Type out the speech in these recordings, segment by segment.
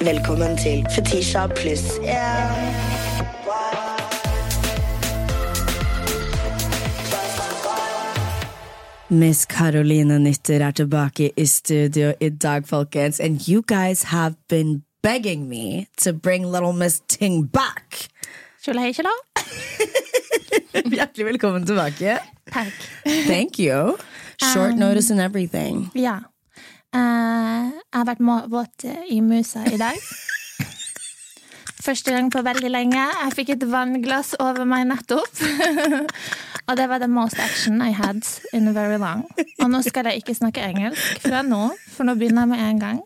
Velkommen til Fetisha pluss yeah. Miss Caroline Nytter er tilbake i studio i dag, folkens. And you guys have been begging me to bring little Miss Ting back. Kjøla hei, kjøla. Hjertelig velkommen tilbake. Takk. Thank you. Short Um, notice and everything. Ja. Eh, jeg har vært våt i musa i dag. Første gang på veldig lenge. Jeg fikk et vannglass over meg nettopp. Og det var the most action I had in very long. Og nå skal jeg ikke snakke engelsk fra nå, for nå begynner jeg med en gang.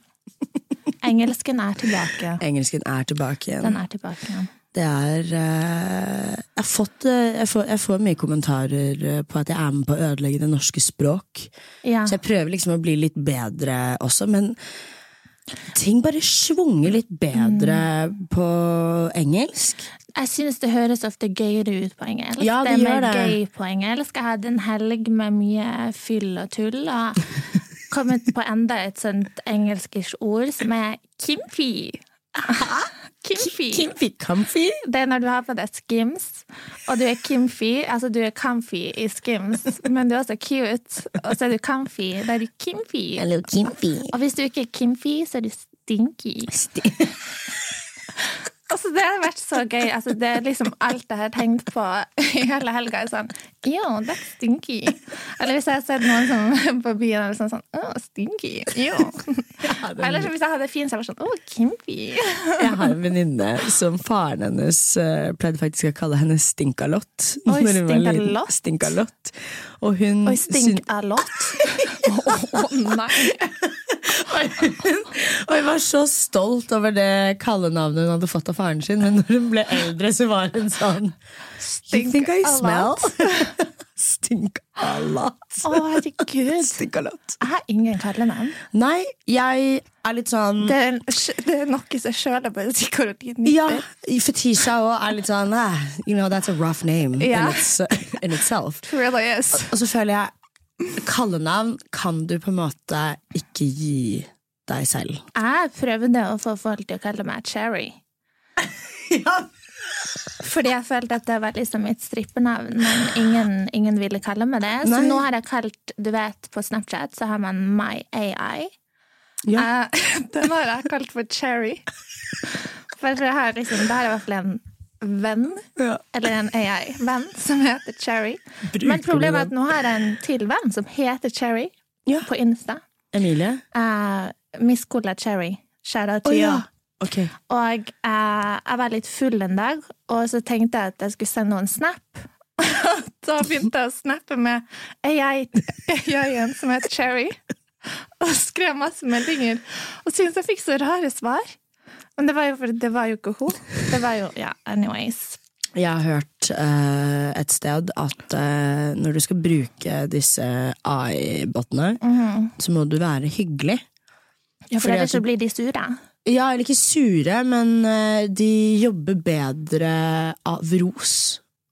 Engelsken er tilbake. Engelsken er tilbake igjen. Den er tilbake igjen. Det er eh, jeg, fått, eh, jeg, får, jeg får mye kommentarer eh, på at jeg er med på å ødelegge det norske språk. Ja. Så jeg prøver liksom å bli litt bedre også, men ting bare svunger litt bedre Mm. på engelsk. Jeg synes det høres ofte gøyere ut på engelsk. Ja, det er gjør det. gøy på engelsk. Jeg hadde en helg med mye fyll og tull, og kommet på enda et sånt engelskisk ord som er kimfy. Kimfy. Kimfy comfy? Det er når du har på deg skims, og du er kimfy. Altså, du er comfy i skims, men du er også cute, og så er du comfy. Da er du kimfy. Hello, Kimfy. Og hvis du ikke er kimfy, så er du stinky. Altså, det har vært så gøy. Altså, det er liksom alt jeg har tenkt på i hele helga. er Sånn, Yo, that's stinky. Eller hvis jeg har sett noen som på byen eller sånn, sånn oh, stinky. Yo. Eller hvis jeg hadde fin, så var det sånn oh, kimpy. Jeg har en venninne som faren hennes uh, pleide faktisk å kalle henne Stinkalott. Oi, var. Stinkalott? Stinkalott. Og hun Oi, stinkalott. Å nei. Og hun var så stolt over det kallenavnet hun hadde fått av faren sin, men når hun ble eldre, så var hun sånn Stink think I smell? Stink a lot. Å, herregud. Stink a lot. Jeg har ingen kallenavn. Nei, jeg er litt sånn Det er, det er nok i seg sjøl ja, Fetisha òg er litt sånn ah, You know, that's a rough name yeah. in, its, in itself. Really is. Og så føler jeg kallenavn kan du på en måte ikke gi deg selv. Jeg prøvde å få folk til å kalle meg Cherry. Fordi jeg følte at det var liksom mitt strippernavn, men ingen, ingen ville kalle meg det. Så Nei. nå har jeg kalt Du vet, på Snapchat så har man My AI. Ja. Eh, den har jeg kalt for Cherry. For det, har liksom, det her er i hvert fall en venn, Ja. eller en AI-venn, som heter Cherry. Bruk Men problemet er at nå har jeg en til venn som heter Cherry, Ja. på Insta. Emilie? Uh, Miss Cola Cherry. Shout out Å to ja. okay. Og uh, jeg var litt full en dag, og så tenkte jeg at jeg skulle sende noen snap. da begynte jeg å snappe med AI-en som heter Cherry, og skrev masse meldinger. Og syntes jeg fikk så rare svar. Men det var jo, det var jo ikke hun. Det var jo Ja, anyways. Jeg har hørt uh, et sted at uh, når du skal bruke disse AI-botene, så må du være hyggelig. Ja, for ellers så blir de sure. Ja, eller ikke sure, men uh, de jobber bedre av ros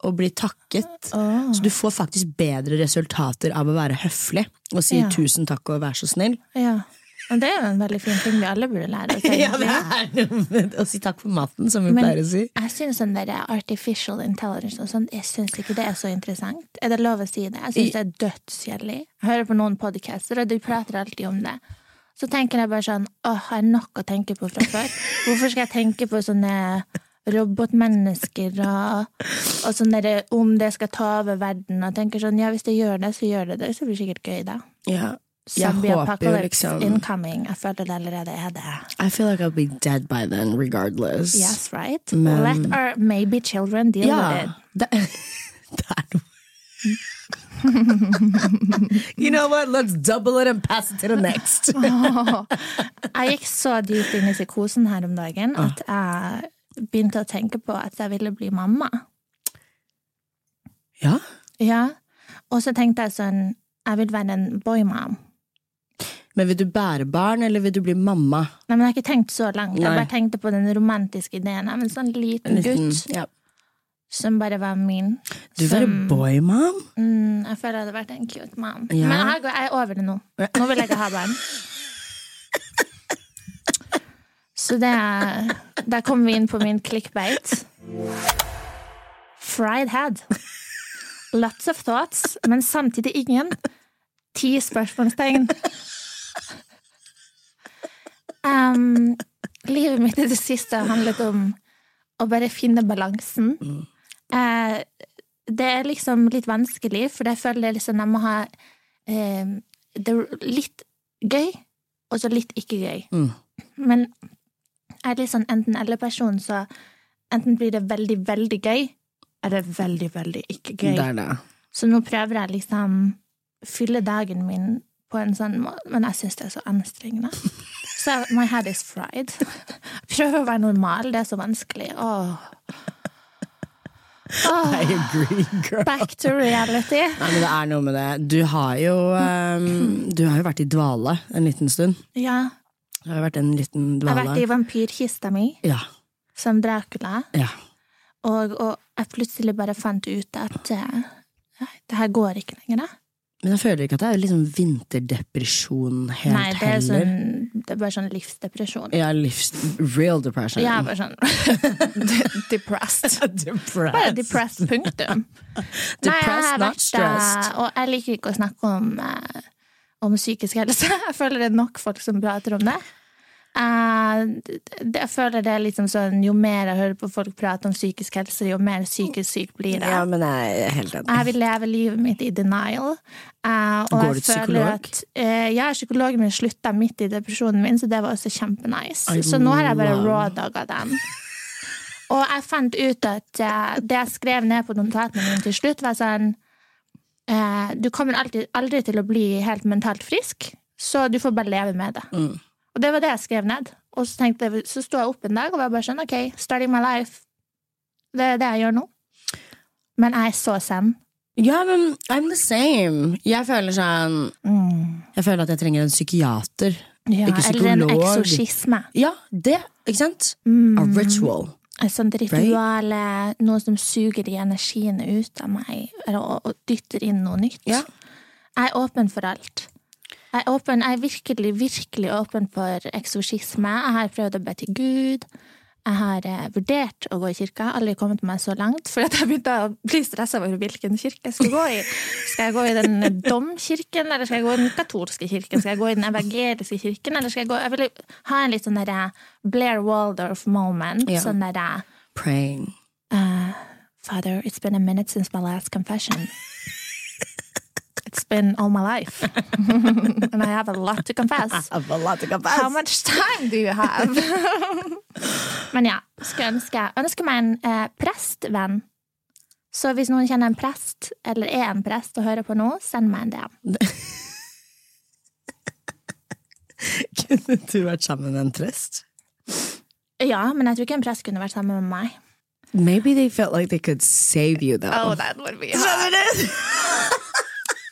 og blir takket. Oh. Så du får faktisk bedre resultater av å være høflig og si Ja. tusen takk og vær så snill. Ja. Og det er jo en veldig fin ting vi alle burde lære oss. det er noe med å si takk for maten, som vi Men pleier å si. jeg syns sånn der artificial intelligence og sånn, jeg syns ikke det er så interessant. Er det lov å si det? Jeg syns det er dødskjedelig. Jeg hører på noen podcaster, og de prater alltid om det. Så tenker jeg bare sånn, åh, jeg har nok å tenke på fra før. Hvorfor skal jeg tenke på sånne robotmennesker og, og sånn derre om det skal ta over verden, og tenker sånn, ja, hvis det gjør det, så gjør det det, så blir det sikkert gøy da. Ja. Jeg Zombie håper jo apocalypse liksom incoming. Jeg føler det allerede er det. I feel like I'll be dead by then, regardless. Yes, right? Men- Let our maybe children deal with it. Ja. Det, det er noe You know what? Let's double it and pass it to the next. Jeg gikk så dypt inn i psykosen her om dagen at jeg begynte å tenke på at jeg ville bli mamma. ja. Ja. Og så tenkte jeg sånn Jeg vil være en boymom. Men vil du bære barn, eller vil du bli mamma? Nei, men Jeg har ikke tenkt så langt. Jeg Nei. bare tenkte på den romantiske ideen av en sånn liten liten- gutt ja. som bare var min. Du var som, boy-mom? Mm, jeg føler jeg hadde vært en cute mom. Ja. Men jeg, jeg er over det nå. Nå vil jeg ikke ha barn. Så det er Der kommer vi inn på min clickbait. Fried head. Lots of thoughts, men samtidig ingen. Ti spørsmålstegn. Um, livet mitt i det siste har handlet om å bare finne balansen. Eh, det er liksom litt vanskelig, for jeg føler liksom jeg må ha uh, det er litt gøy, og så litt ikke gøy. Mm. Men jeg er litt sånn enten-eller-person, så enten blir det veldig, veldig gøy, eller veldig, veldig ikke gøy. Det er det. Så nå prøver jeg liksom fylle dagen min på en sånn måte, men jeg syns det er så anstrengende. Så my head is fried. Prøve å være normal, det er så vanskelig. Åh. Oh. I agree, girl. back to reality. Nei, men det er noe med det. Du har jo, um, du har jo vært i dvale en liten stund. Ja. Du har vært en liten Jeg har vært i vampyrkista mi Ja. som Dracula, ja. og, og jeg plutselig bare fant ut at uh, det her går ikke lenger. Da. Men jeg føler ikke at det er liksom vinterdepresjon helt Nei, det er, heller. sånn, det er bare sånn livsdepresjon. Ja, livs... Real depression. Er bare sånn depressed. Depressed. Bare depressed, punktum. Nei, jeg Depressed, har vært, stressed. eh, Og jeg liker ikke å snakke om, eh, om psykisk helse. Jeg føler det er nok folk som prater om det. Eh, jeg føler det er liksom sånn Jo mer jeg hører på folk prate om psykisk helse, jo mer psykisk syk blir jeg. Ja, men jeg er helt enig. Jeg vil leve livet mitt i denial. eh, Går du til psykolog? At, eh, jeg er psykolog, men slutta midt i depresjonen min, så det var også kjempenice. I Så nå har jeg bare rawdogga den. Og jeg fant ut at det jeg skrev ned på notatene mine til slutt, var sånn Du kommer alltid, aldri til å bli helt mentalt frisk, så du får bare leve med det. Mm. Og det var det jeg skrev ned. Og så, tenkte jeg, så sto jeg opp en dag og var bare sånn OK, starting my life. Det er det jeg gjør nå. Men jeg er så zen. Ja, men I'm the same. Jeg føler sånn Jeg føler at jeg trenger en psykiater. Ja, Ikke eller en eksorsisme. Ja, det. Ikke sant? Mm. A ritual. Et sånt ritual, noe som suger de energiene ut av meg, og, og dytter inn noe nytt. Ja. Jeg er åpen for alt. Jeg er, åpen, jeg er virkelig, virkelig åpen for eksorsisme. Jeg har prøvd å be til Gud. Jeg har eh, vurdert å gå i kirka. Aldri kommet meg så langt. For at jeg begynte å bli stressa over hvilken kirke jeg skulle gå i. Skal jeg gå i den domkirken, eller skal jeg gå i den katolske kirken? Skal jeg gå i den evangeliske kirken, eller skal jeg gå Jeg vil ha en litt sånn derre Blair Waldorf-moment. Ja. Sånn derre Praying. uh, Father, it's been a minute since my last confession. It's been all my life. and I have a lot to confess. Have a lot to confess. How much time do you have? Men ja, skulle ønske, ønske meg en eh, prestvenn. Så hvis noen kjenner en prest, eller er en prest og hører på nå, send meg en DM. Kunne du vært sammen med en prest? Ja, men jeg tror ikke en prest kunne vært sammen med meg. Maybe they felt like they could save you, though. Oh, that would be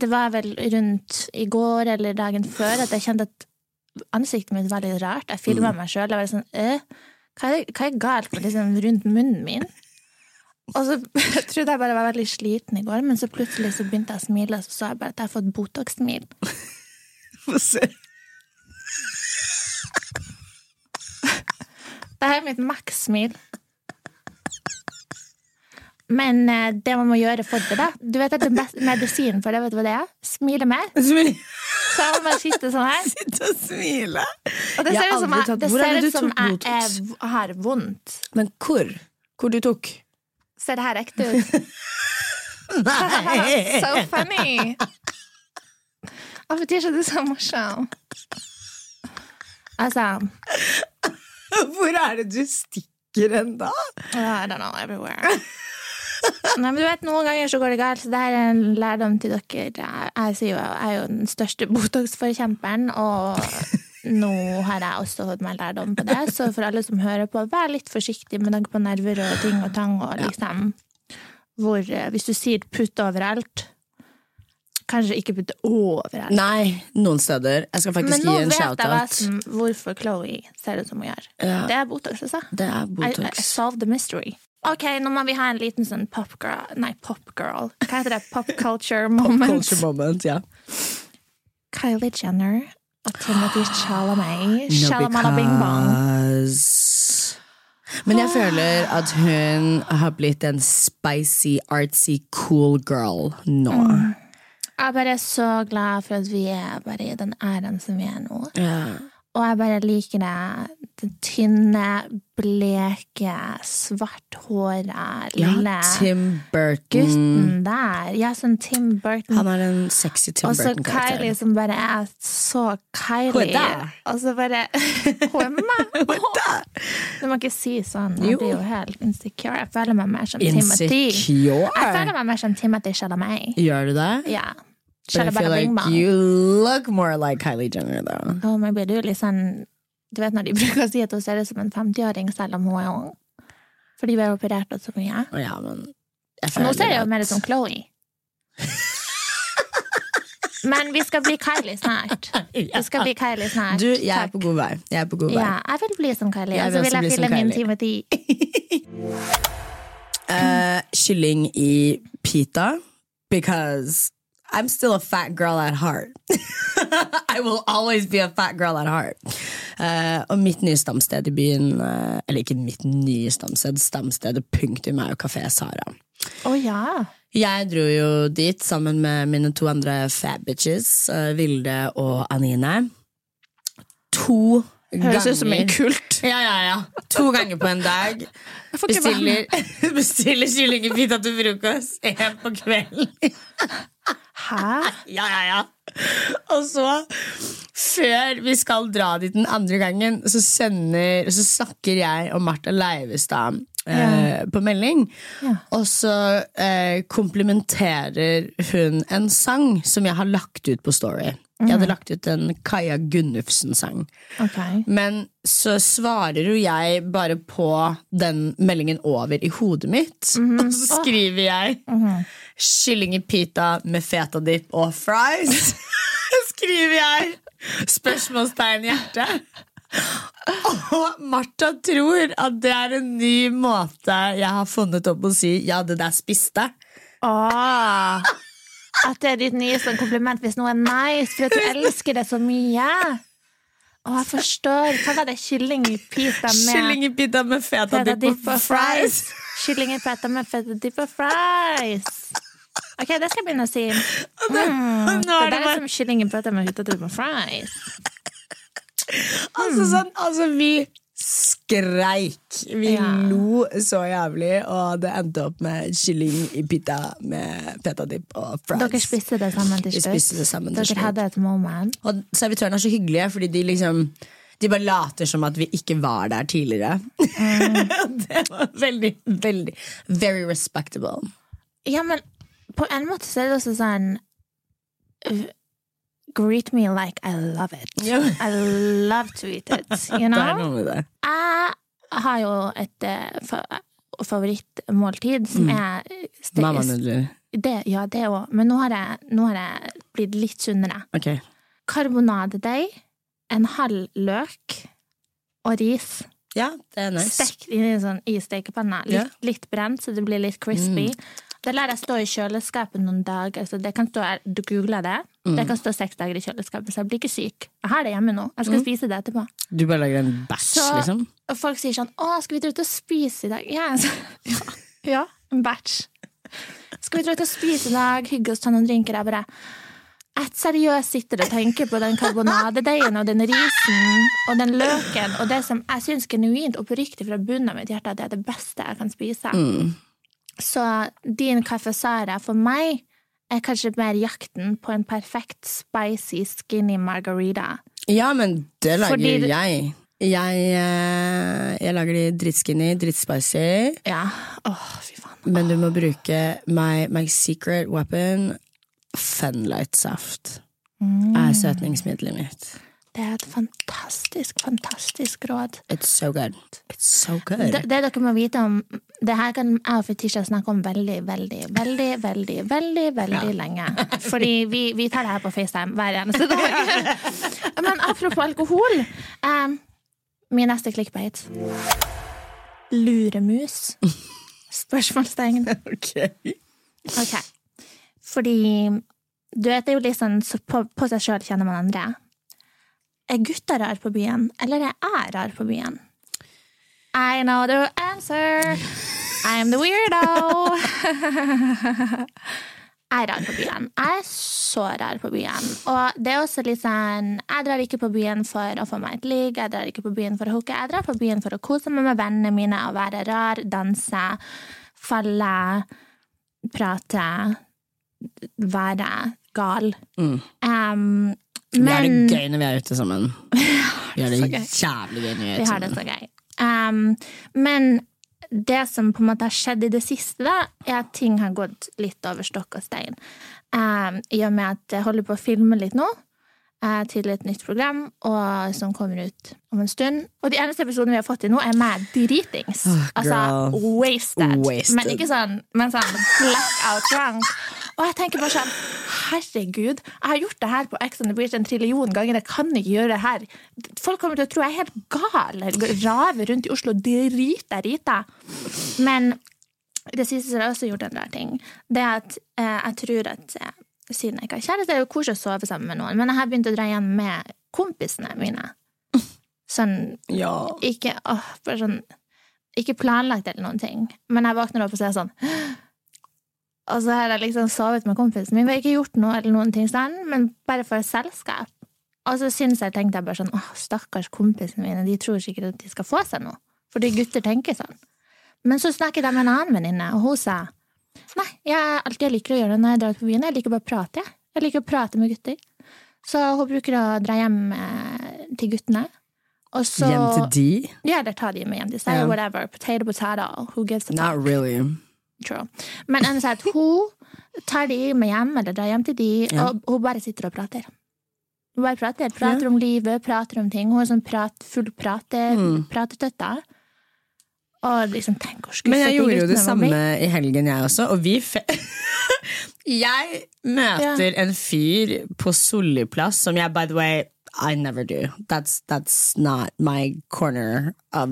det var vel rundt i går eller dagen før at jeg kjente at ansiktet mitt var litt rart. Jeg filma meg sjøl. Sånn øh, hva, er, hva er galt med liksom rundt munnen min? Og så jeg trodde jeg bare var veldig sliten i går, men så plutselig så begynte jeg å smile, og så sa jeg bare at jeg har fått Botox-smil. Få se. Det er mitt maks-smil. Men eh, det man må gjøre for det, da Du vet at den beste medisinen for det, vet du hva det er? Smile mer. Smil- Så må man sitte sånn her. Sitte og smile. Og det ser ut som jeg, det er ser det ut som jeg er, har vondt. Men hvor? Hvor du tok? Ser det her ekte ut? so funny! Hvorfor er du så morsom? Altså Hvor er det du stikker hen da? I don't know, everywhere. Nei, men du vet, Noen ganger så går det galt, så det er en lærdom til dere. Jeg, jeg, jo, jeg er jo den største Botox-forkjemperen, og nå har jeg også fått meg lærdom på det, så for alle som hører på, vær litt forsiktig med tanke på nerver og ting og tang, og liksom hvor eh, Hvis du sier putt overalt, kanskje ikke putte overalt. Nei, noen steder. Jeg skal faktisk gi en vet jeg hva vet jeg som, hvorfor Chloé ser ut som hun gjør. Ja. Det er Botox, altså. Det er I, I solve solved the mystery. Ok, nå må vi ha en liten sånn popgirl Nei, popgirl. Hva heter det? Pop culture moment. Culture moment, ja. Kylie Jenner og Timothy Chalamet. No, og Bing Bong. Men jeg føler at hun har blitt en spicy, artsy, cool girl nå. Mm. Jeg er bare så glad for at vi er bare i den æren som vi er nå. Ja. Og jeg bare liker det. Den tynne, bleke, svarthåra, lille ja, Tim Burton. der. Ja, sånn Tim Burton. Han er en sexy Tim Burton-karakter. Og så Burton Kylie som bare er så Kylie. Hun er der. Og så bare Hun er meg! Du må ikke si sånn. Jeg blir jo helt insecure. Jeg føler meg mer som Timothy. Jeg føler meg mer som Timothy Chalamet. Gjør du det? Ja. But I feel like you look more like Kylie Jenner, though. Oh, men blir litt sånn Du vet når de bruker å si at hun ser ut som en 50-åring selv om hun er ung. Fordi vi har operert henne så mye. Ja, men nå ser jeg jo mer ut som Chloé. Men vi skal bli Kylie snart. Vi skal bli Kylie snart. Du, jeg er på god vei. Jeg er på god vei. Ja, jeg vil bli som Kylie. Og så vil jeg fylle min Kylie. Timothy. uh, kylling i pita because I'm still a fat girl at heart. I will always be a fat girl at heart. Uh, og mitt nye stamsted i byen uh, Eller ikke mitt nye stamsted, stamstedet punktum er jo Kafé Sara. Å ja. Jeg dro jo dit sammen med mine to andre fat bitches, uh, Vilde og Anine. To Høres ut som en kult. Ja, ja, ja. To ganger på en dag. Bestiller, bestiller kylling i pita til frokost. En på kvelden. Hæ? Ja, ja, ja. Og så, før vi skal dra dit den andre gangen, så, sender, så snakker jeg og Martha Leivestad eh, på melding. Og så eh, komplimenterer hun en sang som jeg har lagt ut på Story. Jeg hadde lagt ut en Kaja Gunnufsen-sang. Okay. Men så svarer jo jeg bare på den meldingen over i hodet mitt. Og så skriver jeg kylling i pita med fetadipp og fries. skriver jeg! Spørsmålstegn hjerte. Og Martha tror at det er en ny måte jeg har funnet opp å si 'ja, det der spiste'. Åh. At det er ditt nye sånn kompliment hvis noe er nice, for du elsker det så mye. Å, jeg forstår. Hva var det? Kylling i pita med Kylling i pita med feta, fetadipp og og fries. Kylling i pita med fetadipp og fries. Ok, det skal jeg begynne å si. Mm, det er det som kylling i pita med fetadipp og fries. Altså, sånn, altså vi skreik. Vi Ja. lo så jævlig, og det endte opp med kylling i pita med fetadipp og fries. Dere spiste det sammen til slutt? spiste det sammen til Dere hadde et moment? Og servitørene er så hyggelige, fordi de liksom de bare later som at vi ikke var der tidligere. det var veldig, veldig Very respectable. Ja, men på en måte så er det også sånn uh, Greet me like I love it. I love to eat it, you Det er noe med det. Jeg har jo et uh, favorittmåltid som er ste- Mammanudler. Det, ja, det òg. Men nå har, jeg, nå har jeg blitt litt sunnere. Okay. Karbonadedeig, en halv løk og ris. Ja, det er nice. Stekt inn i, sånn, i stekepanna. Litt. Mm. litt brent, så det blir litt crispy. Det lar jeg stå i kjøleskapet noen dager. Så det kan stå, du googler det. Mm. Det kan stå seks dager i kjøleskapet, så jeg blir ikke syk. Jeg har det hjemme nå. Jeg skal spise det etterpå. Du bare lager en batch, liksom? Og folk sier sånn 'Å, skal vi dra ut og spise i dag?' Ja, så, ja, ja en batch. Skal vi dra ut og spise i dag? Hygge oss, ta noen drinker? Jeg bare jeg seriøst sitter og tenker på den karbonadedeigen og den risen og den løken og det som jeg syns genuint oppriktig fra bunnen av mitt hjerte at det er det beste jeg kan spise. Mm. Så din kaffesara for meg er kanskje mer jakten på en perfekt spicy skinny margarita. Ja, men det lager Fordi jeg. Jeg, eh, jeg lager de drittskinny, drittspicy. Ja. Åh, fy faen. Men du må bruke my, my secret weapon, Funlight-saft. Mm. Er søtningsmiddelet mitt. Det er et fantastisk, fantastisk råd. It's so good. It's so good. Det, det dere må vite om Det her kan jeg og Fetisha snakke om veldig, veldig, veldig, veldig, veldig, veldig lenge. Fordi vi, vi tar det her på FaceTime hver eneste dag. Men apropos alkohol. Um, min neste clickbait. Luremus? Spørsmålstegn. Ok. Ok. Fordi du vet, det er jo litt sånn på, på seg sjøl kjenner man andre. Er gutta rar på byen, eller er jeg rar på byen? I know the answer. I'm the weirdo. jeg er rar på byen. Jeg er så rar på byen. Og det er også litt sånn Jeg drar ikke på byen for å få meg et ligg, jeg drar ikke på byen for å hooke. Jeg drar på byen for å kose meg med vennene mine og være rar, danse, falle, prate, være gal. Mm. Um, Vi har det gøy når vi er ute sammen. Vi har det jævlig gøy når vi er ute sammen. vi har det så gøy. Um, men det som på en måte har skjedd i det siste, da, er at ting har gått litt over stokk og stein. Um, I og med at jeg holder på å filme litt nå uh, til et nytt program og som kommer ut om en stund. Og de eneste episodene vi har fått til nå, er med dritings. altså wasted. Wasted. Men ikke sånn, men sånn blackout drunk. Og jeg tenker bare sånn Herregud, jeg har gjort det her på Ex on the Beach en trillion ganger. Jeg kan ikke gjøre det her. Folk kommer til å tro jeg er helt gal. eller raver rundt i Oslo og driter rita. Men det siste som jeg også gjort en rar ting, det er at eh, jeg tror at eh, siden jeg ikke har kjæreste, det er jo koselig å sove sammen med noen, men jeg har begynt å dra igjen med kompisene mine. Sånn Ja. ikke, åh, sånn, ikke planlagt eller noen ting. Men jeg våkner opp og ser sånn Og så har jeg liksom sovet med kompisen min. Vi har ikke gjort noe, eller noen ting sånn, men bare for selskap. Og så syns jeg, tenkte jeg bare sånn åh, stakkars kompisene mine, de tror sikkert at de skal få seg noe. Fordi gutter tenker sånn. Men så snakket jeg med en annen venninne, og hun sa nei, jeg alt jeg liker å gjøre når jeg drar på byen. Jeg liker bare å prate, jeg. Jeg liker å prate med gutter. Så hun bruker å dra hjem eh, til guttene. Så, Hjem til de? Ja, eller ta de med hjem til seg, Yeah. whatever. Potato, potato. Who gives a Not really. True. Men enn at hun tar de med hjem, eller drar hjem til de, Ja. og hun bare sitter og prater. Hun bare prater. Prater Ja. om livet, prater om ting. Hun er sånn prat, full prate, Mm. Og liksom, tenk hvor Men jeg gjorde jo det samme i helgen, jeg også. Og vi fe Jeg møter en fyr på Solli plass som jeg, by the way I never do. That's, that's not my corner of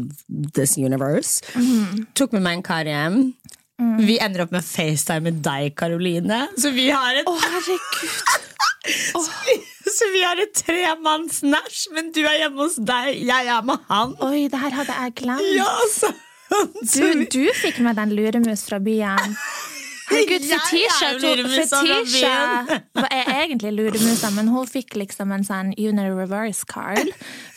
this universe. Mhm. Tok med meg en kar hjem. Mm. Vi ender opp med FaceTime med deg, Karoline. Så vi har et Å, herregud! Så vi har et tremanns-nach, men du er hjemme hos deg, jeg er med han. Oi, det her hadde jeg glemt. Ja, så, så Du, du fikk med den luremus fra byen. Herregud, er Fetisha, er egentlig luremusa, men hun fikk liksom en sånn Unity reverse card.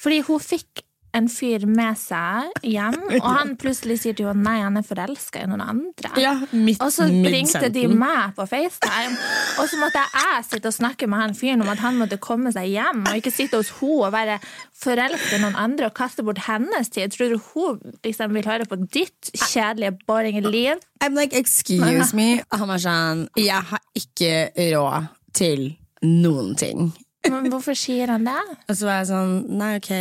Fordi hun fikk en fyr med seg hjem, og han plutselig sier til henne nei, han er forelska i noen andre. ja, midt, Og så ringte de meg på FaceTime, og så måtte jeg sitte og snakke med han fyren om at han måtte komme seg hjem, og ikke sitte hos henne og være forelska i noen andre og kaste bort hennes tid. Tror du hun liksom vil høre på ditt kjedelige, boring liv? I'm like, excuse me. Han var sånn, jeg har ikke råd til noen ting. Men hvorfor sier han det? Og så var jeg sånn, nei, ok,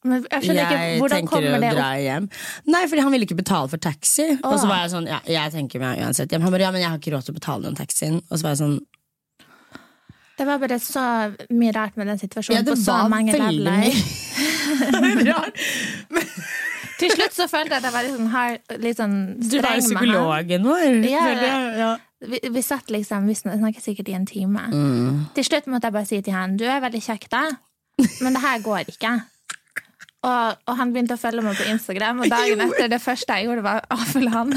Men jeg skjønner ikke, jeg tenker å dra hjem. Nei, fordi han ville ikke betale for taxi. Og så var jeg sånn, ja, jeg tenker meg uansett hjem. Han bare, ja, men jeg har ikke råd til å betale den taxien. Og så var jeg sånn, Det var bare så mye rart med den situasjonen. ja, det på så mange leveler. Til slutt så følte jeg at jeg var litt sånn, hard, litt sånn Du var jo streng med psykologen vår. Ja, ja. Vi, vi satt liksom, vi snakket sikkert i en time. Mm. Til slutt måtte jeg bare si til han Du er veldig kjekk, da, men det her går ikke. Og, og han begynte å følge meg på Instagram, og dagen etter det første jeg gjorde, var å følge han.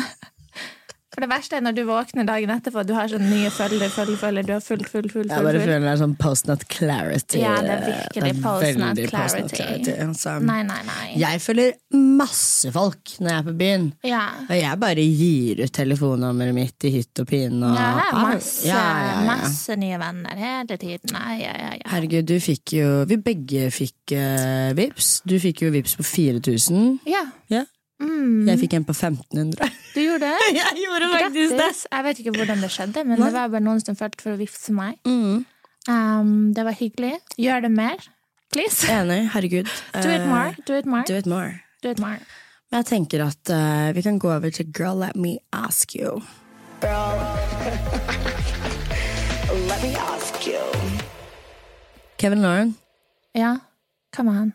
For det verste er når du våkner dagen etterpå, du har sånn nye følger, følger, følger, du har fullt, fullt, fullt, Jeg bare føler det er sånn post not clarity. Ja, det er virkelig Det er post not clarity. Post -not clarity, altså. Nei, nei, nei. Jeg følger masse folk når jeg er på byen. Ja. Og jeg bare gir ut telefonnummeret mitt i hytt og pine. Og, Ja, masse, Ja, ja, masse nye venner hele tiden. Nei, ja, ja, ja. Herregud, du fikk jo Vi begge fikk uh, vips. Du fikk jo vips på 4000. ja. Ja. Mm, Jeg fikk en på 1500. du gjorde det? Jeg gjorde Grattis! Jeg vet ikke hvordan det skjedde, men det var bare noen som følte for å vifte meg. Mm. Um, det var hyggelig. Gjør det mer. Please. Enig. Herregud. Do it more. Do it more. Do it more. Do it more. Men jeg tenker at uh, vi kan gå over til Girl Let Me Ask You. Girl, let me ask you. Kevin Lauren, Ja, hva med han?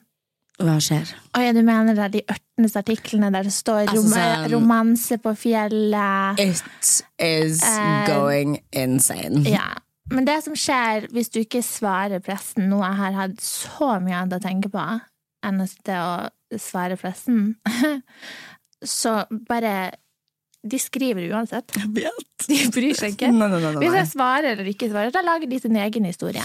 Hva skjer? Å ja, du mener det er de ørtenes artiklene der det står Altså, rom sånn- romanse på fjellet? It is Eh, going insane. Ja. Men det som skjer hvis du ikke svarer pressen, noe jeg har hatt så mye annet å tenke på enn å sitte og svare pressen, så bare De skriver uansett. Jeg vet. De bryr seg ikke. Nei, nei, nei, nei. Hvis jeg svarer eller ikke svarer, da lager de sin egen historie.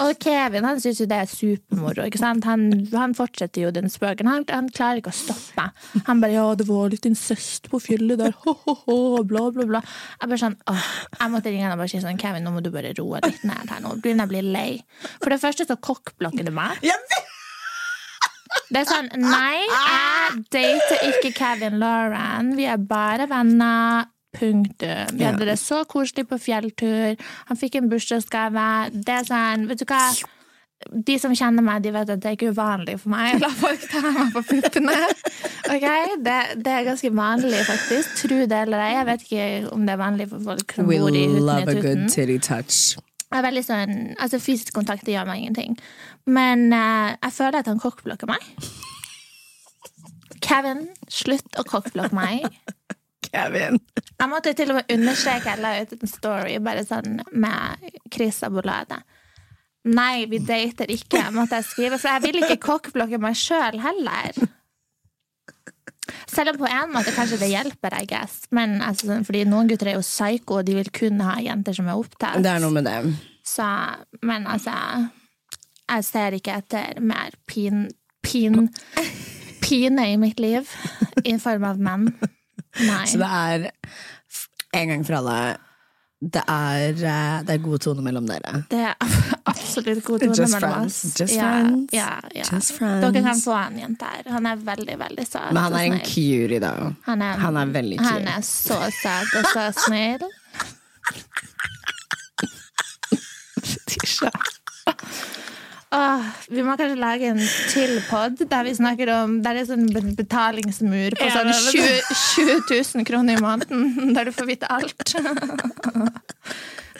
Og Kevin han syns jo det er supermoro. ikke sant? Han, han fortsetter jo den spøken. Han, han klarer ikke å stoppe. Han bare 'ja, det var litt incest på fjellet der', ho-ho-ho, bla, bla, bla. Jeg bare sånn, åh, jeg måtte ringe han og bare si sånn 'Kevin, nå må du bare roe litt ned her nå'. Begynner jeg å bli lei. For det første så kokkblokker det meg. Jeg vet! Det er sånn Nei, jeg dater ikke Kevin Lauren. Vi er bare venner. Punktum. Vi hadde det så koselig på fjelltur. Han fikk en bursdagsgave. Det er sånn, vet du hva? De som kjenner meg, de vet at det er ikke uvanlig for meg å la folk ta meg på puppene. Okay? Det, det er ganske vanlig, faktisk. Tro det eller ei. Jeg vet ikke om det er vanlig for folk som We bor i love a good titty touch. Jeg er veldig sånn, altså Fysisk kontakt gjør meg ingenting. Men uh, jeg føler at han kokkblokker meg. Kevin, slutt å kokkblokke meg. Kevin. Jeg måtte til og med understreke jeg la ut en story bare sånn med Chris Abolade. Nei, vi dater ikke, måtte jeg skrive. For jeg vil ikke kokkblokke meg sjøl heller. Selv om på en måte kanskje det hjelper, I guess. Men altså, fordi noen gutter er jo psyko, og de vil kun ha jenter som er opptatt. Det er noe med det. Så, men altså Jeg ser ikke etter mer pin, pin, pine i mitt liv i form av menn. Nei. Så det er en gang for alle det er, eh, det er god tone mellom dere. Det er absolutt god tone Just mellom friends. oss. Just friends. Ja, ja. Just friends. Dere kan få en jente her. Han er veldig, veldig søt. Men han er en curie, da. Han er, Han er veldig Han er så søt og så snill. Tisha. Åh, vi må kanskje lage en til pod der vi snakker om Der det er sånn betalingsmur på sånn 20, 20 000 kroner i måneden, der du får vite alt.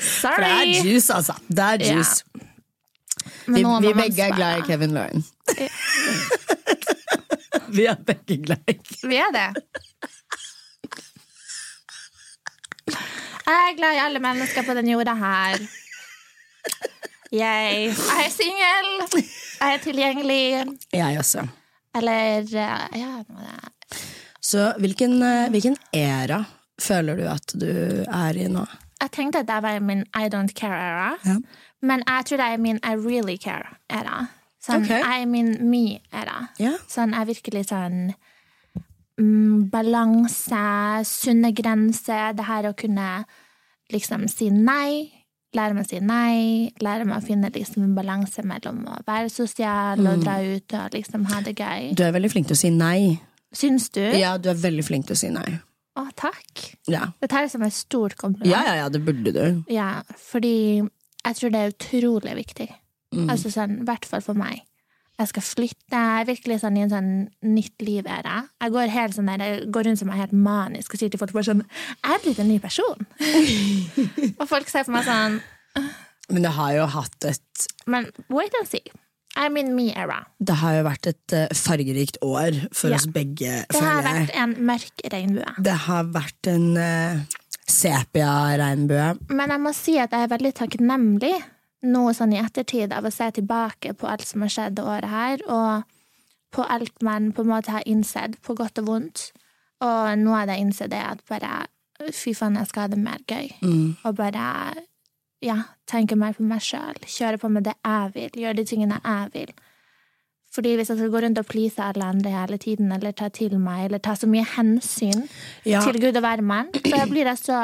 For det er juice, altså. Det er Ja. juice. Men Vi, vi begge er glad i. Kevin Lauren. vi er begge glad i Vi er det. Jeg er glad i alle mennesker på denne jorda her. Jeg er singel. Jeg er tilgjengelig. Jeg også. Eller eh, Ja. Så hvilken, eh, hvilken æra føler du at du er i nå? Jeg tenkte at det var min I don't care-æra. Ja. Men jeg tror det er min I really care-æra. Sånn, okay. Jeg er min me-æra. Ja. Sånn, jeg er virkelig sånn mm, Balanse, sunne grenser. Det her å kunne liksom si nei. Lære meg å si nei. Lære meg å finne liksom en balanse mellom å være sosial Mm. og dra ut og liksom ha det gøy. Du er veldig flink til å si nei. Syns du? Ja, du er veldig flink til å si nei. Å, takk. Ja, Dette er som et stort kompliment. ja, ja, ja det burde du. Ja, fordi jeg tror det er utrolig viktig. Mm. Altså sånn, i hvert fall for meg. Jeg skal flytte, jeg er virkelig sånn i en sånn nytt liv-æra. Jeg går helt sånn der, jeg går rundt som jeg er helt manisk og sier til folk bare sånn Jeg er blitt en ny person! og folk ser på meg sånn Men det har jo hatt et Men wait and see. I'm in me-era. Det har jo vært et eh, fargerikt år for Ja. oss begge, Det har vært en mørk regnbue. Det har vært en uh, sepia-regnbue. Men jeg må si at jeg er veldig takknemlig nå sånn i ettertid av å se tilbake på alt som har skjedd det året her, og på alt man på en måte har innsett, på godt og vondt. Og nå har jeg innsett det at bare fy faen, jeg skal ha det mer gøy. Og bare ja, tenke mer på meg sjøl. Kjøre på med det jeg vil. Gjøre de tingene jeg vil. Fordi hvis jeg skal gå rundt og please alle andre hele tiden, eller ta til meg, eller ta så mye hensyn Ja. til Gud og hvermann, så blir jeg så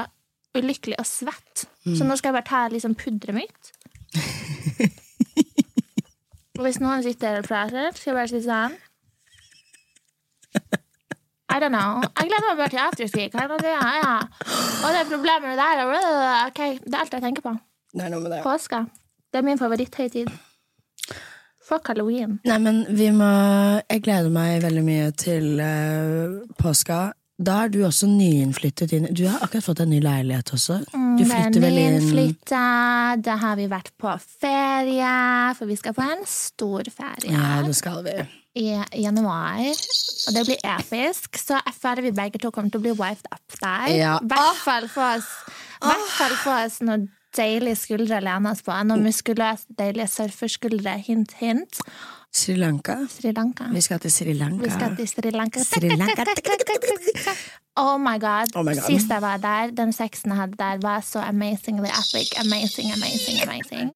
ulykkelig og svett. Så nå skal jeg bare ta liksom pudderet mitt. Hvis noen sitter og prater, skal jeg bare si sånn I don't know. Jeg gleder meg bare til afterski. Hva er det? Ja, ja. Og det problemer der. okay. Det er alt jeg tenker på. Det er noe med det. Påske. Det er min favoritthøytid. Fuck halloween. Nei, men vi må Jeg gleder meg veldig mye til uh, påska. Da er du også nyinnflyttet inn Du har akkurat fått en ny leilighet også. Du flytter vel inn Nyinnflytta. Da har vi vært på ferie, for vi skal på en stor ferie Ja, det skal vi. i januar. Og det blir episk, så jeg føler vi begge to kommer til å bli wiped up der. Ja. I hvert fall for oss, få oss noen deilige skuldre å lene oss på. Noen muskuløse, deilige surferskuldre. Hint, hint. Sri Lanka. Sri Lanka. Vi skal til Sri Lanka. Vi skal til Sri Lanka. Sri Lanka. Oh my god. Oh my God. Sist jeg var der, den sexen jeg hadde der, var så amazingly epic. Amazing, amazing, amazing.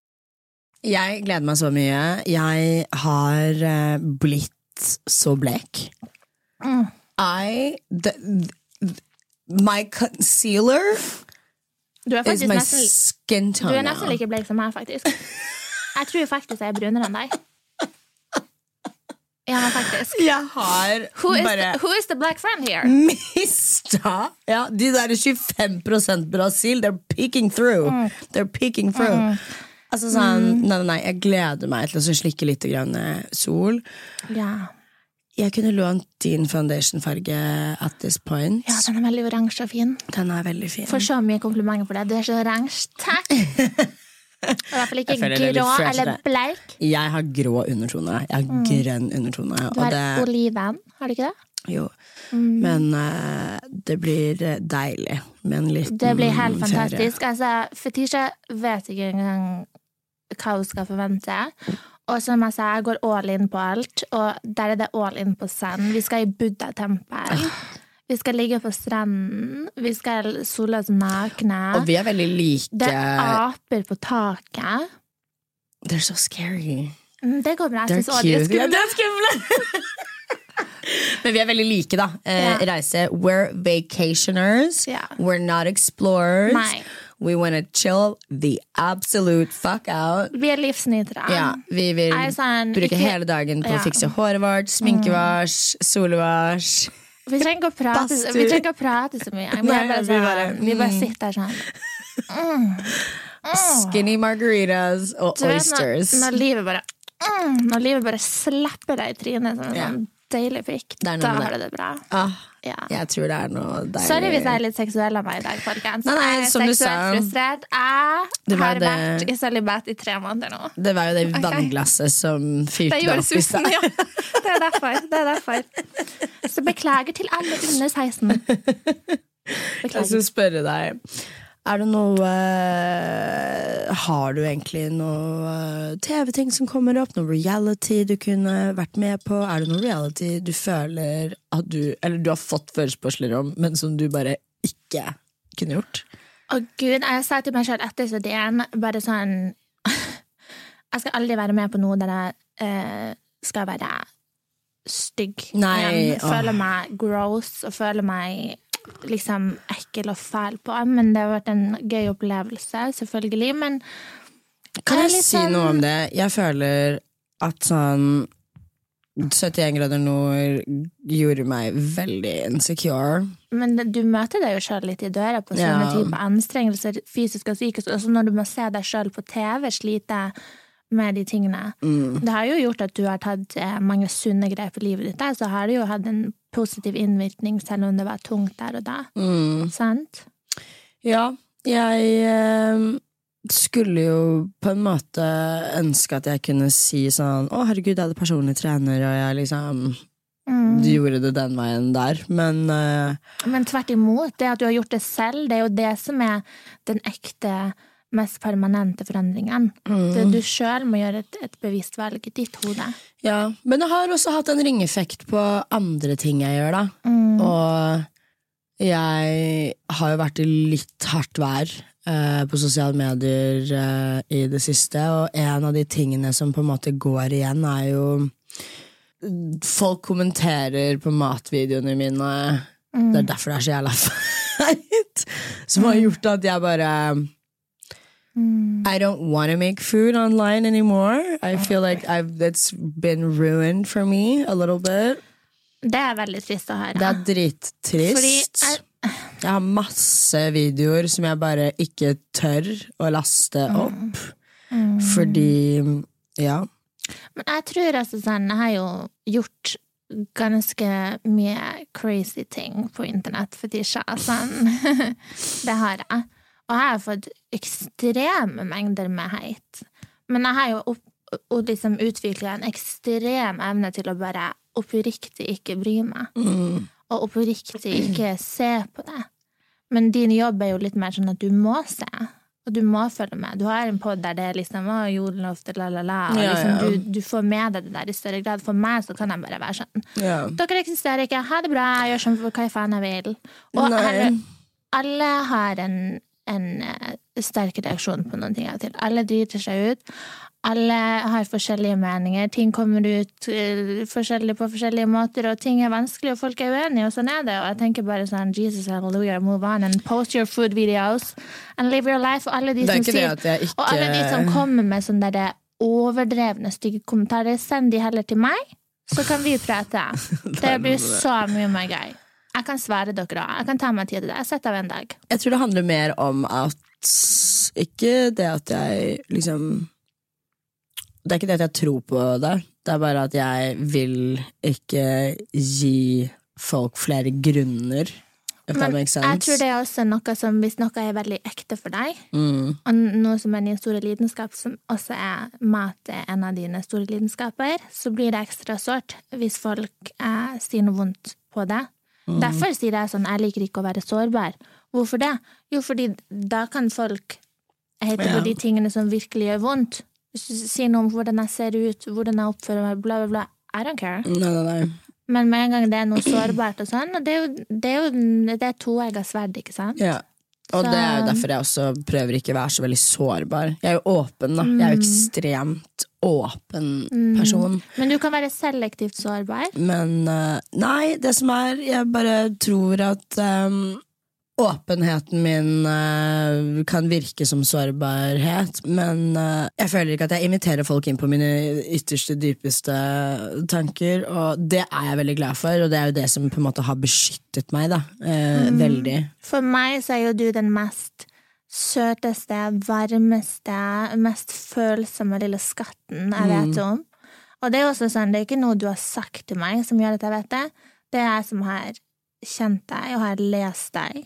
Jeg gleder meg så mye. Jeg har eh, blitt så blek. Mm. I the, the, My concealer Du er is my nesten, skin du er nesten like blek som meg, faktisk. Jeg tror faktisk jeg er brunere enn deg. Ja, faktisk. Jeg har Who is, bare the, who is the black friend here? mista ja, De der 25% Brasil, they're peeking through. Mm. They're peeking through. Altså sånn, nei, nei, nei, Jeg gleder meg til å slikke litt grann eh, sol. Ja. Jeg kunne lånt din foundationfarge at this point. ja, den er veldig oransje og fin. Den er veldig fin. Får så mye komplimenter for det. Du er så oransje. Takk! I hvert fall ikke grå eller bleik. Jeg har grå undertone. Jeg har grønn undertone. Mm. Du har det, oliven, har du ikke det? jo. Mm. Men uh, det blir eh, deilig med en liten Det blir helt fantastisk. Altså, Fetisha vet ikke engang hva hun skal forvente. Og som jeg sa, jeg går all in på alt, og der er det all in på sand. Vi skal i Buddha-tempel. Vi skal ligge på stranden. Vi skal sole oss nakne. Og vi er veldig like Det er aper på taket. They're so scary. Mm, Det går bra. Jeg synes også de er cute. Ja, Det er skumle! Men vi er veldig like, da. Eh, yeah. Reise. We're vacationers. Yeah. We're not explorers. Nei. We wanna chill the absolute fuck out. Vi er livsnytere. Ja, vi vil sånn, bruke ikke- hele dagen på å fikse håret vårt, sminkevasj, solvasj. Vi trenger ikke å prate, vi trenger å prate så mye. Vi, Nei, bare vi bare, vi bare mm. sitter sånn. Skinny margaritas og oysters. Når, når, livet bare, mm, når livet bare slipper deg i trynet Sånn, yeah. Sånn deilig pikk, da har du det bra. ah, Ja. jeg tror det er noe deilig. Sorry hvis jeg er litt seksuell av meg i dag, folkens. Nei, nei, jeg er som du seksuelt sa. frustrert. Jeg Det var har det- vært i sølibat i tre måneder nå. Det var jo det okay. vannglasset som fyrte det opp i stad. ja. Det er derfor. Det er derfor. Så beklager til alle under 16. Jeg skal spørre deg Er det noe eh, Har du egentlig noe eh, TV-ting som kommer opp? Noe reality du kunne vært med på? Er det noe reality du føler at du Eller du har fått forespørsler om, men som du bare ikke kunne gjort? Å gud, jeg sa til meg selv etter studien bare sånn Jeg skal aldri være med på noe der jeg uh, skal være stygg. Nei, igjen. Føler meg gross og føler meg liksom ekkel og fæl på. Men det har vært en gøy opplevelse, selvfølgelig. Men Kan jeg si sånn- noe om det? Jeg føler at sånn 71 grader nord gjorde meg veldig insecure. Men du møter deg jo sjøl litt i døra på sånne Ja. type anstrengelser, fysisk og psykisk. Også når du må se deg sjøl på TV slite med de tingene. Mm. Det har jo gjort at du har tatt eh, mange sunne grep i livet ditt, så har det jo hatt en positiv innvirkning, selv om det var tungt der og da. Mm. Sant? Ja, jeg eh, skulle jo på en måte ønske at jeg kunne si sånn Å, herregud, jeg hadde personlig trener, og jeg liksom Mm. gjorde det den veien der. Men uh... Men tvert imot, det at du har gjort det selv, det er jo det som er den ekte, mest permanente forandringen. Mm. Det du sjøl må gjøre et, et bevisst valg i ditt hode. ja. Men det har også hatt en ringeffekt på andre ting jeg gjør, da. Mm. Og jeg har jo vært i litt hardt vær eh, på sosiale medier eh, i det siste, og en av de tingene som på en måte går igjen, er jo Folk kommenterer på matvideoene mine. Det er derfor det er så jævla feit. Som har gjort at jeg bare I don't want to make food online anymore. I feel like I've, that's been ruined for me a little bit. Det er veldig trist å høre. Det er drittrist. Jeg- Jeg har masse videoer som jeg bare ikke tør å laste opp. Fordi Ja. Men jeg tror altså sånn Jeg har jo gjort ganske mye crazy ting på internett for tida. Sånn. det har jeg. Og jeg har fått ekstreme mengder med hate. Men jeg har jo opp, liksom utvikla en ekstrem evne til å bare oppriktig ikke bry meg. Og oppriktig ikke se på det. Men din jobb er jo litt mer sånn at du må se. Og du må følge med. Du har en pod der det er liksom å, jodelofte, la, la, la. Ja, liksom, ja. Du, du får med deg det der i større grad. For meg så kan jeg bare være sånn Ja. Dere eksisterer ikke. Ha det bra. Jeg gjør sånn for hva faen jeg vil. Og alle, alle har en, en eh, sterk reaksjon på noen ting av og til. Alle driter seg ut. Alle har forskjellige meninger. Ting kommer ut eh, forskjellig på forskjellige måter, og ting er vanskelig, og folk er uenige, og sånn er det. Og jeg tenker bare sånn Jesus, hallelujah, move on and post your food videos and live your life. Og alle de som sier ikke og alle de som kommer med sånne der overdrevne stygge kommentarer, send de heller til meg, så kan vi prate. Det blir så mye mer gøy. Jeg kan svare dere òg. Jeg kan ta meg tid til det. Jeg setter av en dag. Jeg tror det handler mer om at Ikke det at jeg liksom Det er ikke det at jeg tror på det, det er bare at jeg vil ikke gi folk flere grunner. Men jeg tror det er også noe som, hvis noe er veldig ekte for deg, Mm. og noe som er din store lidenskap, som også er mat er en av dine store lidenskaper, så blir det ekstra sårt hvis folk eh, sier noe vondt på det. Mm. Derfor sier jeg sånn, jeg liker ikke å være sårbar. Hvorfor det? Jo, fordi da kan folk hete Ja. på de tingene som virkelig gjør vondt. Hvis du sier noe om hvordan jeg ser ut, hvordan jeg oppfører meg, bla, bla, bla. I don't care. Nei, nei, nei. Men med en gang det er noe sårbart og sånn, og det er jo, det er jo det er toegga sverd, ikke sant? Ja. Og Så- det er jo derfor jeg også prøver ikke å være så veldig sårbar. Jeg er jo åpen, da. Jeg er jo Mm. ekstremt åpen person. Men du kan være selektivt sårbar. Men eh, nei, det som er Jeg bare tror at um, åpenheten min uh, kan virke som sårbarhet, men uh, jeg føler ikke at jeg inviterer folk inn på mine ytterste, dypeste tanker, og det er jeg veldig glad for, og det er jo det som på en måte har beskyttet meg, da. eh, Veldig. For meg så er jo du den mest søteste, varmeste, mest følsomme lille skatten jeg vet om. Og det er også sånn, det er ikke noe du har sagt til meg som gjør at jeg vet det. Det er jeg som har kjent deg og har lest deg,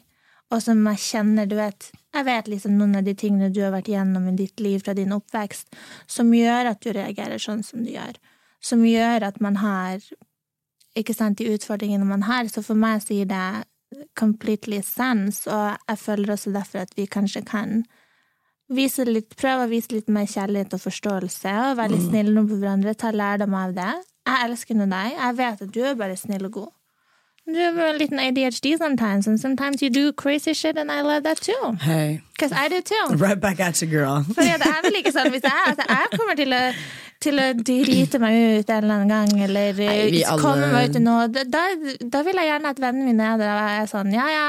og som jeg kjenner, du vet Jeg vet liksom noen av de tingene du har vært gjennom i ditt liv fra din oppvekst, som gjør at du reagerer sånn som du gjør. Som gjør at man har ikke sant, de utfordringene man har. Så for meg så gir det completely sense, og jeg føler også derfor at vi kanskje kan vise litt, prøve å vise litt mer kjærlighet og forståelse, og være litt snille med hverandre, ta lærdom av det. Jeg elsker nå deg. Jeg vet at du er bare snill og god. Er bare en liten ADHD sometimes, and sometimes you do crazy shit, and I love that too. Hey, Because I do too. right back at you, girl. Fordi det er vel ikke sånn, Hvis jeg, altså, jeg kommer til å, til å drite meg ut en eller annen gang, eller Nei, eh, alle- komme meg ut i noe, da, da, vil jeg gjerne at vennene mine er der og er sånn Ja, ja,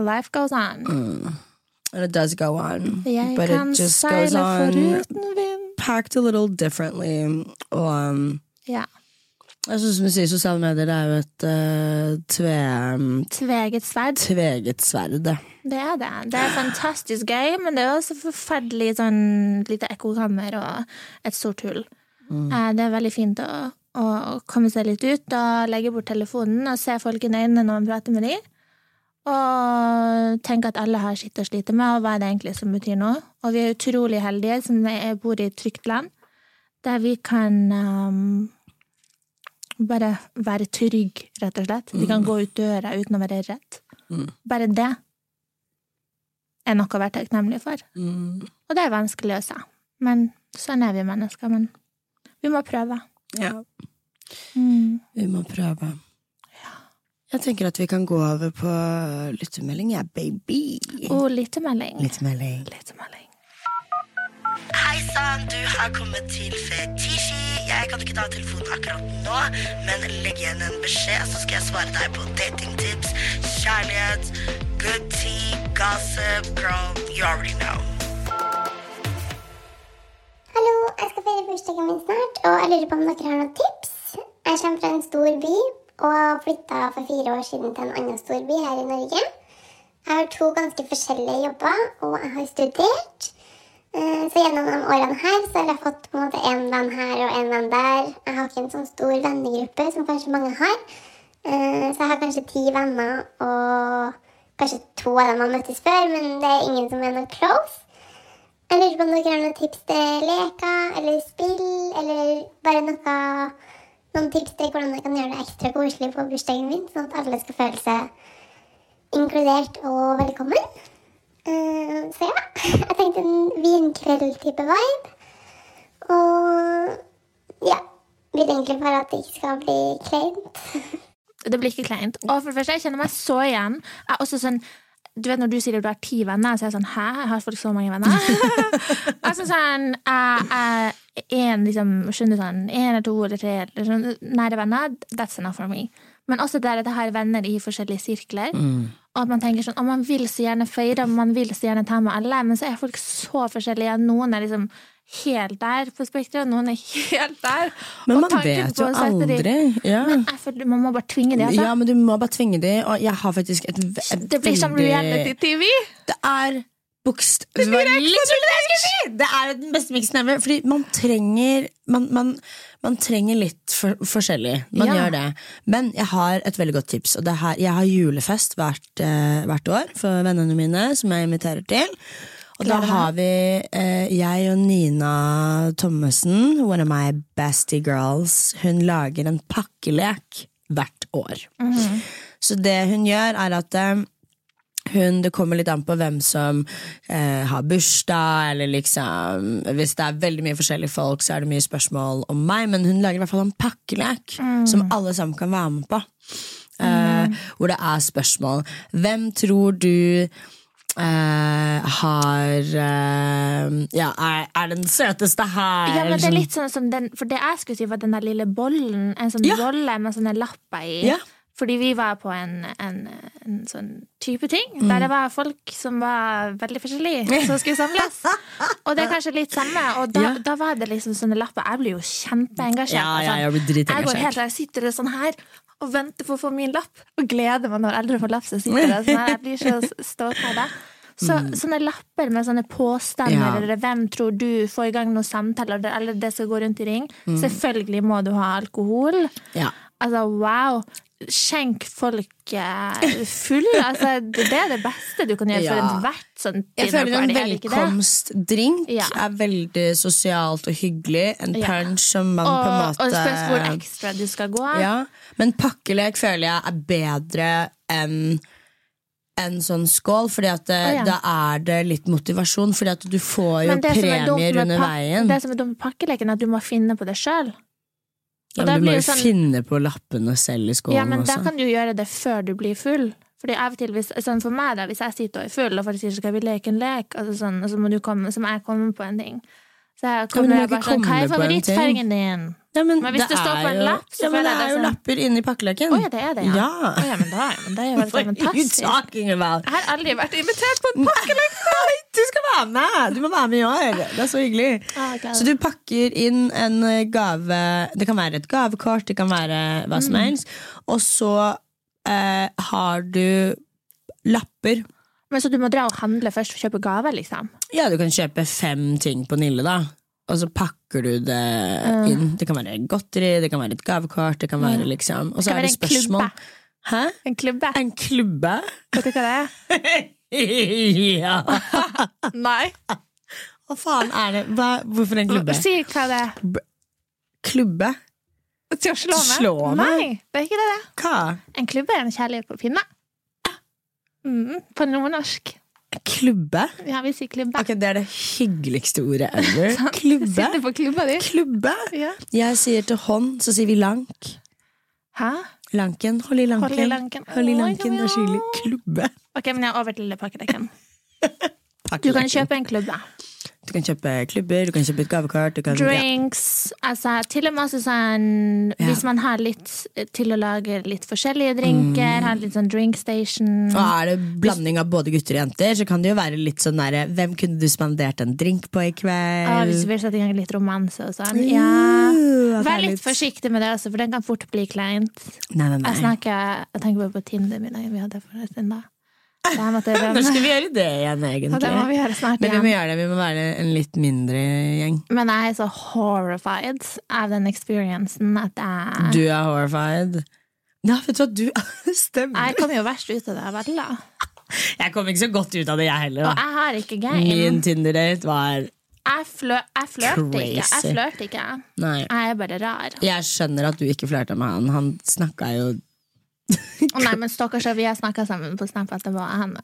life goes on. And it does go on. Jeg but kan it just goes on foruten vind. packed a little differently. Og um, Ja. Jeg synes, som du sier, sosiale medier det er jo et uh, tve, um, Tveget sverd. tveget sverd. det. Er det. Det er fantastisk gøy, men det er også forferdelig sånn lite ekkokammer og et stort hull. Eh, Det er veldig fint å, å komme seg litt ut og legge bort telefonen og se folk i øynene når man prater med dem. Og tenke at alle har sitt å slite med, og hva er det egentlig som betyr noe. Og vi er utrolig heldige som bor i et trygt land, der vi kan um, bare være trygg, rett og slett. De kan gå ut døra uten å være redd. Bare det er noe å være takknemlig for. Og det er vanskelig å si. Men sånn er vi mennesker. Men vi må prøve. Ja. Mm. Vi må prøve. Jeg tenker at vi kan gå over på lyttemelding, ja, baby. Og lyttemelding. Lyttemelding. Lyttemelding. Hei sann, du har kommet til Fetisji. Jeg kan ikke ta telefonen akkurat nå, men legg igjen en beskjed, så skal jeg svare deg på datingtips, kjærlighet, good tea, gossip, girl, you already know. Hallo, jeg skal feire bursdagen min snart, og jeg lurer på om dere har noen tips. Jeg kommer fra en stor by, og flytta for fire år siden til en annen stor by her i Norge. Jeg har to ganske forskjellige jobber, og jeg har studert. Eh, Så gjennom årene her så har jeg fått på en måte en venn her og en venn der. Jeg har ikke en sånn stor vennegruppe som kanskje mange har. Eh, Så jeg har kanskje ti venner, og kanskje to av dem har møttes før, men det er ingen som er noe close. Jeg lurer på om dere har noen tips til leker eller spill, eller bare noe, noen tips til hvordan jeg kan gjøre det ekstra koselig på bursdagen min, sånn at alle skal føle seg inkludert og velkommen. Eh, så ja, jeg tenkte en vinkveld-type vibe. Og ja, vil egentlig bare at det ikke skal bli kleint. Det blir ikke kleint. Og for det første, jeg kjenner meg så igjen. Jeg er også sånn du vet Når du sier at du har ti venner, så er jeg sånn Hæ, jeg har folk så mange venner? altså sånn Jeg er en, liksom, skjønner sånn En eller to eller tre eller sånn, nære venner. That's enough for me. Men også det at jeg har venner i forskjellige sirkler. Og at man tenker sånn Å, man vil så gjerne feire, man vil så gjerne ta med alle, men så er folk så forskjellige. Noen er liksom helt der på spekteret, noen er helt der. Men man vet jo aldri. Ja. Men føler man må bare tvinge de, altså. ja, men du må bare tvinge de, og jeg har faktisk et, veldig... et Det blir som reality-TV. Det er bokst... Det det! Det er den beste miksen ever. Fordi man trenger Man, man, man trenger litt for, forskjellig. Man Ja. gjør det. Men jeg har et veldig godt tips. Og det her, jeg har julefest hvert, eh, hvert år for vennene mine, som jeg inviterer til. Og da har vi eh, jeg og Nina Thommessen, one of my bestie girls, hun lager en pakkelek hvert år. Så det hun gjør, er at eh, hun, det kommer litt an på hvem som eh, har bursdag, eller liksom Hvis det er veldig mye forskjellige folk, så er det mye spørsmål om meg, men hun lager i hvert fall en pakkelek som alle sammen kan være med på. Eh, Hvor det er spørsmål. Hvem tror du eh, har eh, Ja, er, er den søteste her? Ja, men det er Sånn- litt sånn som den For det jeg skulle si, var den der lille bollen. En sånn Ja. rolle med sånne lapper i. Ja. Fordi vi var på en, en, en sånn type ting Mm. der det var folk som var veldig forskjellige, som skulle samles. Og det er kanskje litt samme. Og da, Ja. da var det liksom sånne lapper. Jeg blir jo kjempeengasjert. Ja, ja, altså. jeg blir Jeg går helt jeg sitter sånn her og venter på å få min lapp. Og gleder meg når eldre får lapp. Så sitter jeg sånn her. Jeg blir så stolt av det. Så, Sånne lapper med sånne påstander, Mm. Ja. eller hvem tror du får i gang noen samtaler, eller- det skal gå rundt i ring. Selvfølgelig må du ha alkohol. Ja. Altså, wow! Skjenk folk eh, full. Altså, det er det beste du kan gjøre for Ja. ethvert sånt Jeg føler en velkomstdrink Ja. er veldig sosialt og hyggelig. En punch som man Og, på en måte Og spørs hvor ekstra du skal gå. Ja, men pakkelek føler jeg er bedre enn en sånn skål, fordi at det, oh, ja. da er det litt motivasjon. Fordi at du får jo er premier under veien. Det som er dumt med pakkeleken, er at du må finne på det sjøl. Ja, men du må jo sånn- finne på lappene selv i skålen Ja, men da kan du gjøre det før du blir full. Fordi av og til, hvis, sånn For meg, da, hvis jeg sitter og er full, og folk sier skal vi leke en lek, altså sånn, og så må du komme, så må jeg komme på en ting. Så Ja, kommer må jeg bare sånn, Hva er favorittfargen din? Ja, men, Men hvis det står er på en lapp, så ja, men føler det er jo sånn- lapper inni pakkeleken. Å ja, det er det, ja. Ja. Oh, ja men, da, men det er jo helt fantastisk. Jeg har aldri vært invitert på en pakkelek! Nei, du skal være med! Du må være med i år. Det er så hyggelig. Ah, Så du pakker inn en eh, gave Det kan være et gavekort, det kan være hva Mm. som helst. Og så eh, har du lapper. Men Så du må dra og handle først og kjøpe gaver, liksom? Ja, du kan kjøpe fem ting på Nille, da. Og så pakker du det inn. Det kan være godteri, det kan være et gavekort, det kan være liksom Og så er være spørsmål. en. Hæ? En klubbe? En klubbe? Vet du hva det er? ja! Nei. Hva faen er det? Hva, hvorfor en klubbe? Si hva det er. Klubbe? Til å slå med? Slå med? Nei, det er ikke det. det. Hva? En klubbe er en kjærlighet på pinne. Mm, på nordnorsk. Klubbe? Ja, vi sier klubbe. Ok, Det er det hyggeligste ordet ever. Klubbe? Sitter på klubba di. Klubbe? Ja. Jeg sier til hånd, så sier vi lank. Hæ? Lanken. Hold i lanken. Hold i lanken. Hold i lanken, så Klubbe. Ok, men jeg er over til pakkeleken. Du kan kjøpe en klubbe. Du kan kjøpe klubber, du kan kjøpe et gavekort. Du kan, ja. Drinks. Altså, til og med også sånn Ja. Hvis man har litt til å lage litt forskjellige drinker, har litt sånn drink station Og er det blanding av både gutter og jenter, så kan det jo være litt sånn derre Hvem kunne du spandert en drink på i Og hvis du vil sette i gang litt romanse og sånn. Ja. Vær litt forsiktig med det også, for den kan fort bli kleint. Nei, nei, Jeg snakker Jeg tenker bare på Tinder min vi hadde for en stund da. Når skal vi gjøre det igjen, Og det må vi gjøre snart Men vi må igjen. gjøre det, vi må være en litt mindre gjeng. Men jeg er så horrified av den experiencen at jeg Du er horrified. Ja, vet du hva, du stemmer. Jeg kom jo verst ut av det jeg ville. Jeg kom ikke så godt ut av det, jeg heller. Og jeg har ikke game. Min Tinder-date var Jeg, flø jeg flørte ikke. Jeg flørte ikke. Nei. Jeg er bare rar. Jeg skjønner at du ikke flørta med han. Han snakka jo Å nei, men stakkars, vi har snakka sammen på Snap etterpå. Han,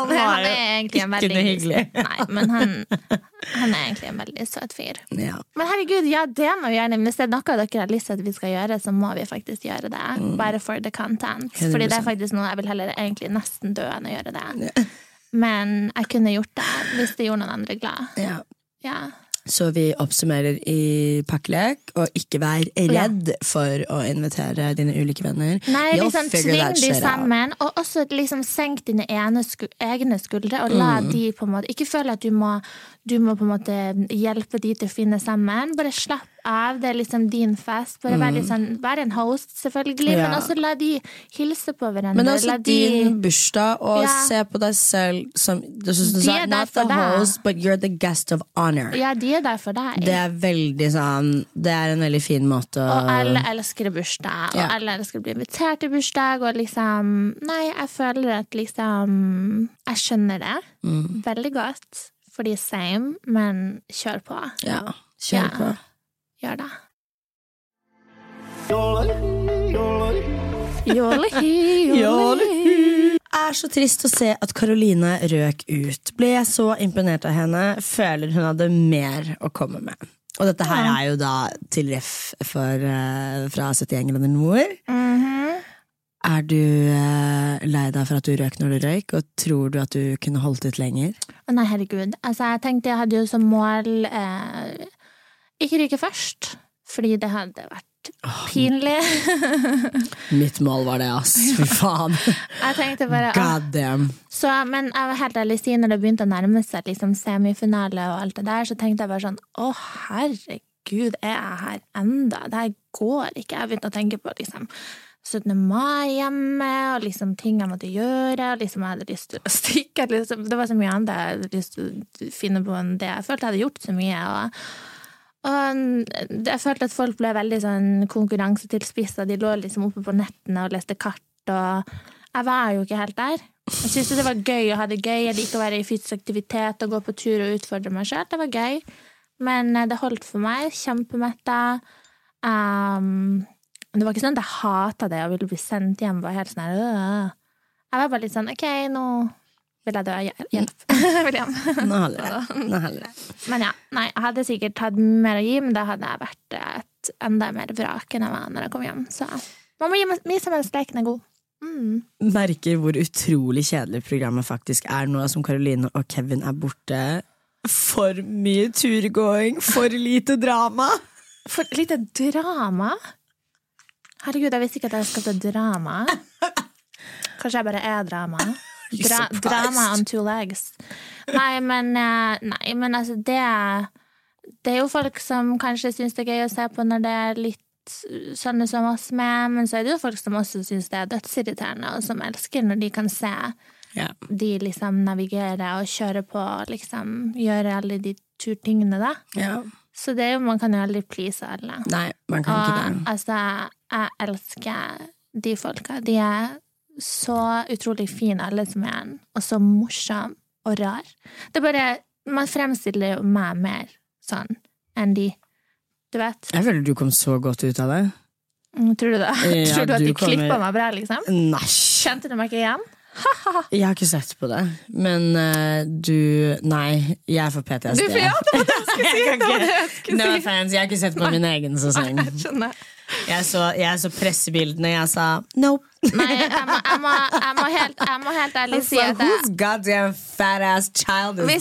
han, var han er egentlig en veldig. Nei, men han, han er egentlig en veldig søt fyr. ja. Men herregud, ja, det må vi gjerne. Hvis det er noe dere har lyst til at vi skal gjøre, så må vi faktisk gjøre det. Bare for the content. 100%. Fordi det er faktisk noe jeg vil heller egentlig nesten dø enn å gjøre det. Men jeg kunne gjort det hvis det gjorde noen andre glad. ja. Ja. Så vi oppsummerer i pakkelek, og ikke vær redd for å invitere dine ulike venner. Nei, You'll liksom tving de sammen, out. og også liksom senk dine sku egne skuldre, og la Mm. de på en måte Ikke føle at du må, du må på en måte hjelpe de til å finne sammen. Bare slapp av. Det er liksom din fest. Bare vær, sånn, vær en host, selvfølgelig. Ja. men også la de hilse på hverandre. Men også la de, din bursdag, og Ja. se på deg selv som du, synes, De er Not for the deg. host, but you're the guest of honor. Ja, de er der for deg. Det er veldig sånn Det er en veldig fin måte å Og alle elsker bursdag, og Ja. alle elsker å bli invitert til bursdag. Og liksom Nei, jeg føler at liksom Jeg skjønner det Mm. veldig godt, fordi same, men kjør på. Ja, kjør Ja. Gjør det. Jålehi. er så trist å se at Karoline røk ut. Ble jeg så imponert av henne, føler hun hadde mer å komme med. Og dette her er jo da til ref for, uh, fra 71 grader nord. Mhm. Er du uh, lei deg for at du røk når du røyk, og tror du at du kunne holdt ut lenger? Nei, herregud. Altså, jeg tenkte jeg hadde jo som mål eh, ikke ryke først, fordi det hadde vært pinlig. Mitt mål var det, ass. Fy faen. jeg tenkte bare God damn. Så, men jeg var helt ærlig si, når det begynte å nærme seg liksom, semifinale og alt det der, så tenkte jeg bare sånn Å, herregud, er jeg her enda? Det her går ikke. Jeg begynte å tenke på liksom 17. mai hjemme, og liksom ting jeg måtte gjøre, og liksom jeg hadde lyst til å stikke. Liksom. Det var så mye annet jeg hadde lyst til å finne på enn det. Jeg følte jeg hadde gjort så mye. og og jeg følte at folk ble veldig sånn konkurransetilspissa. De lå liksom oppe på nettene og leste kart, og jeg var jo ikke helt der. Jeg syntes det var gøy å ha det gøy. Jeg liker å være i fysisk aktivitet og gå på tur og utfordre meg sjøl. Det var gøy. Men eh, det holdt for meg. Kjempemetta. Um, det var ikke sånn at jeg hata det og ville bli sendt hjem. Var helt sånn øh. Jeg var bare litt sånn OK, nå vil jeg dø. Hjelp. Hjem. Nå holder det. Nå holder det. Men ja, nei, jeg hadde sikkert hatt mer å gi, men da hadde jeg vært et enda mer vrak enn jeg var når jeg kom hjem. Så man må gi mye som helst leken er god. Mm. Merker hvor utrolig kjedelig programmet faktisk er nå som Karoline og Kevin er borte. For mye turgåing, for lite drama. For lite drama. Herregud, jeg visste ikke at jeg skapte drama. Kanskje jeg bare er drama. Dra meg drama on two legs. Nei, men, eh, nei, men altså, det Det er jo folk som kanskje syns det er gøy å se på når det er litt sånne som oss med, men så er det jo folk som også syns det er dødsirriterende, og som elsker når de kan se Ja. de liksom navigere og kjøre på, liksom gjøre alle de turtingene, da. ja. Så det er jo, man kan jo aldri please alle. Nei, man kan ikke Og det. altså, jeg elsker de folka. De er så utrolig fin, alle som er han, Og så morsom og rar. Det er bare Man fremstiller jo meg mer sånn enn de. Du vet? Jeg føler du kom så godt ut av det. Mm, Tror du det? Ja, Tror du at du de kommer- klippa meg bra, liksom? Nei. Kjente du meg ikke igjen? Jeg har ikke sett på det, men uh, du Nei, jeg er for PTSD. Du, ja, det var det jeg skulle si! Jeg ikke- No offense, jeg har ikke sett på min egen sesong. Jeg skjønner. Jeg så, jeg så pressebildene, jeg sa nope. Nei, jeg må, jeg må, jeg må, helt, jeg må helt ærlig si at hvis,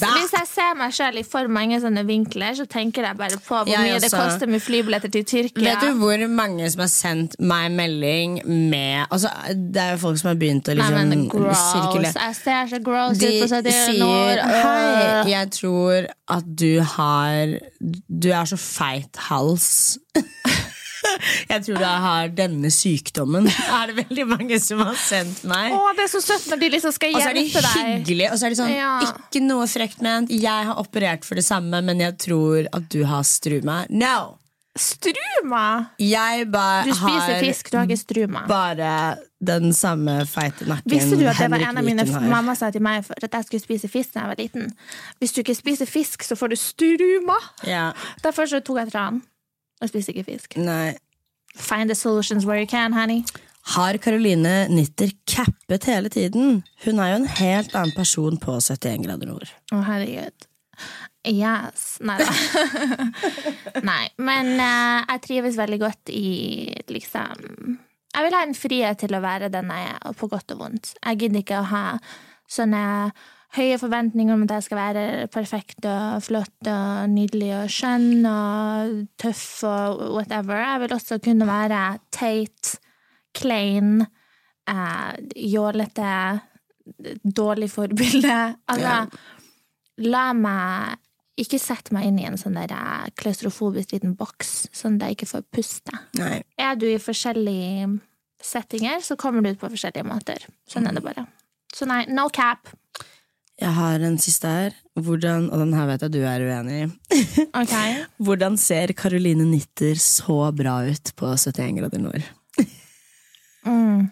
hvis jeg ser meg sjøl i for mange sånne vinkler, så tenker jeg bare på hvor mye det koster med flybilletter til Tyrkia. Vet du hvor mange som har sendt meg melding med altså, Det er jo folk som har begynt å Nei, liksom men gross. sirkulere. Jeg ser så gross De ut på 71 sier år. Hei, Øh. jeg tror at du har Du er så feit hals. Jeg tror jeg har denne sykdommen. Er det veldig mange som har sendt meg. Å, det er så søtt når de liksom skal Og så er de hjelpe deg. hyggelige, og så er de sånn Ja. Ikke noe frekt ment. Jeg har operert for det samme, men jeg tror at du har struma. No! Struma! Jeg bare Du spiser fisk, du har ikke struma. bare den samme feite nakken Visste du at det var Henrik en av mine Mamma sa til meg for at jeg skulle spise fisk da jeg var liten. Hvis du ikke spiser fisk, så får du struma. Ja. Derfor så tok jeg tran og spiser ikke fisk. Nei. Find the solutions where you can, honey. Har Caroline Nitter cappet hele tiden? Hun er jo en helt annen person på 71 grader nord. Å, herregud. Yes. Nei da. Nei. Men uh, jeg trives veldig godt i liksom Jeg vil ha en frihet til å være den jeg er, og på godt og vondt. Jeg gidder ikke å ha sånne høye forventninger om at jeg skal være perfekt og flott og nydelig og skjønn og tøff og whatever. Jeg vil også kunne være teit, klein, eh, jålete, dårlig forbilde. Altså, la meg ikke sette meg inn i en sånn der eh, klaustrofobisk liten boks, sånn at jeg ikke får puste. Nei. Er du i forskjellige settinger, så kommer du ut på forskjellige måter. Sånn er det bare. Så nei, no cap. Jeg har en siste her. Hvordan, og den her vet jeg du er uenig i. Okay. Hvordan ser Caroline Nitter så bra ut på 71 grader nord? Mm.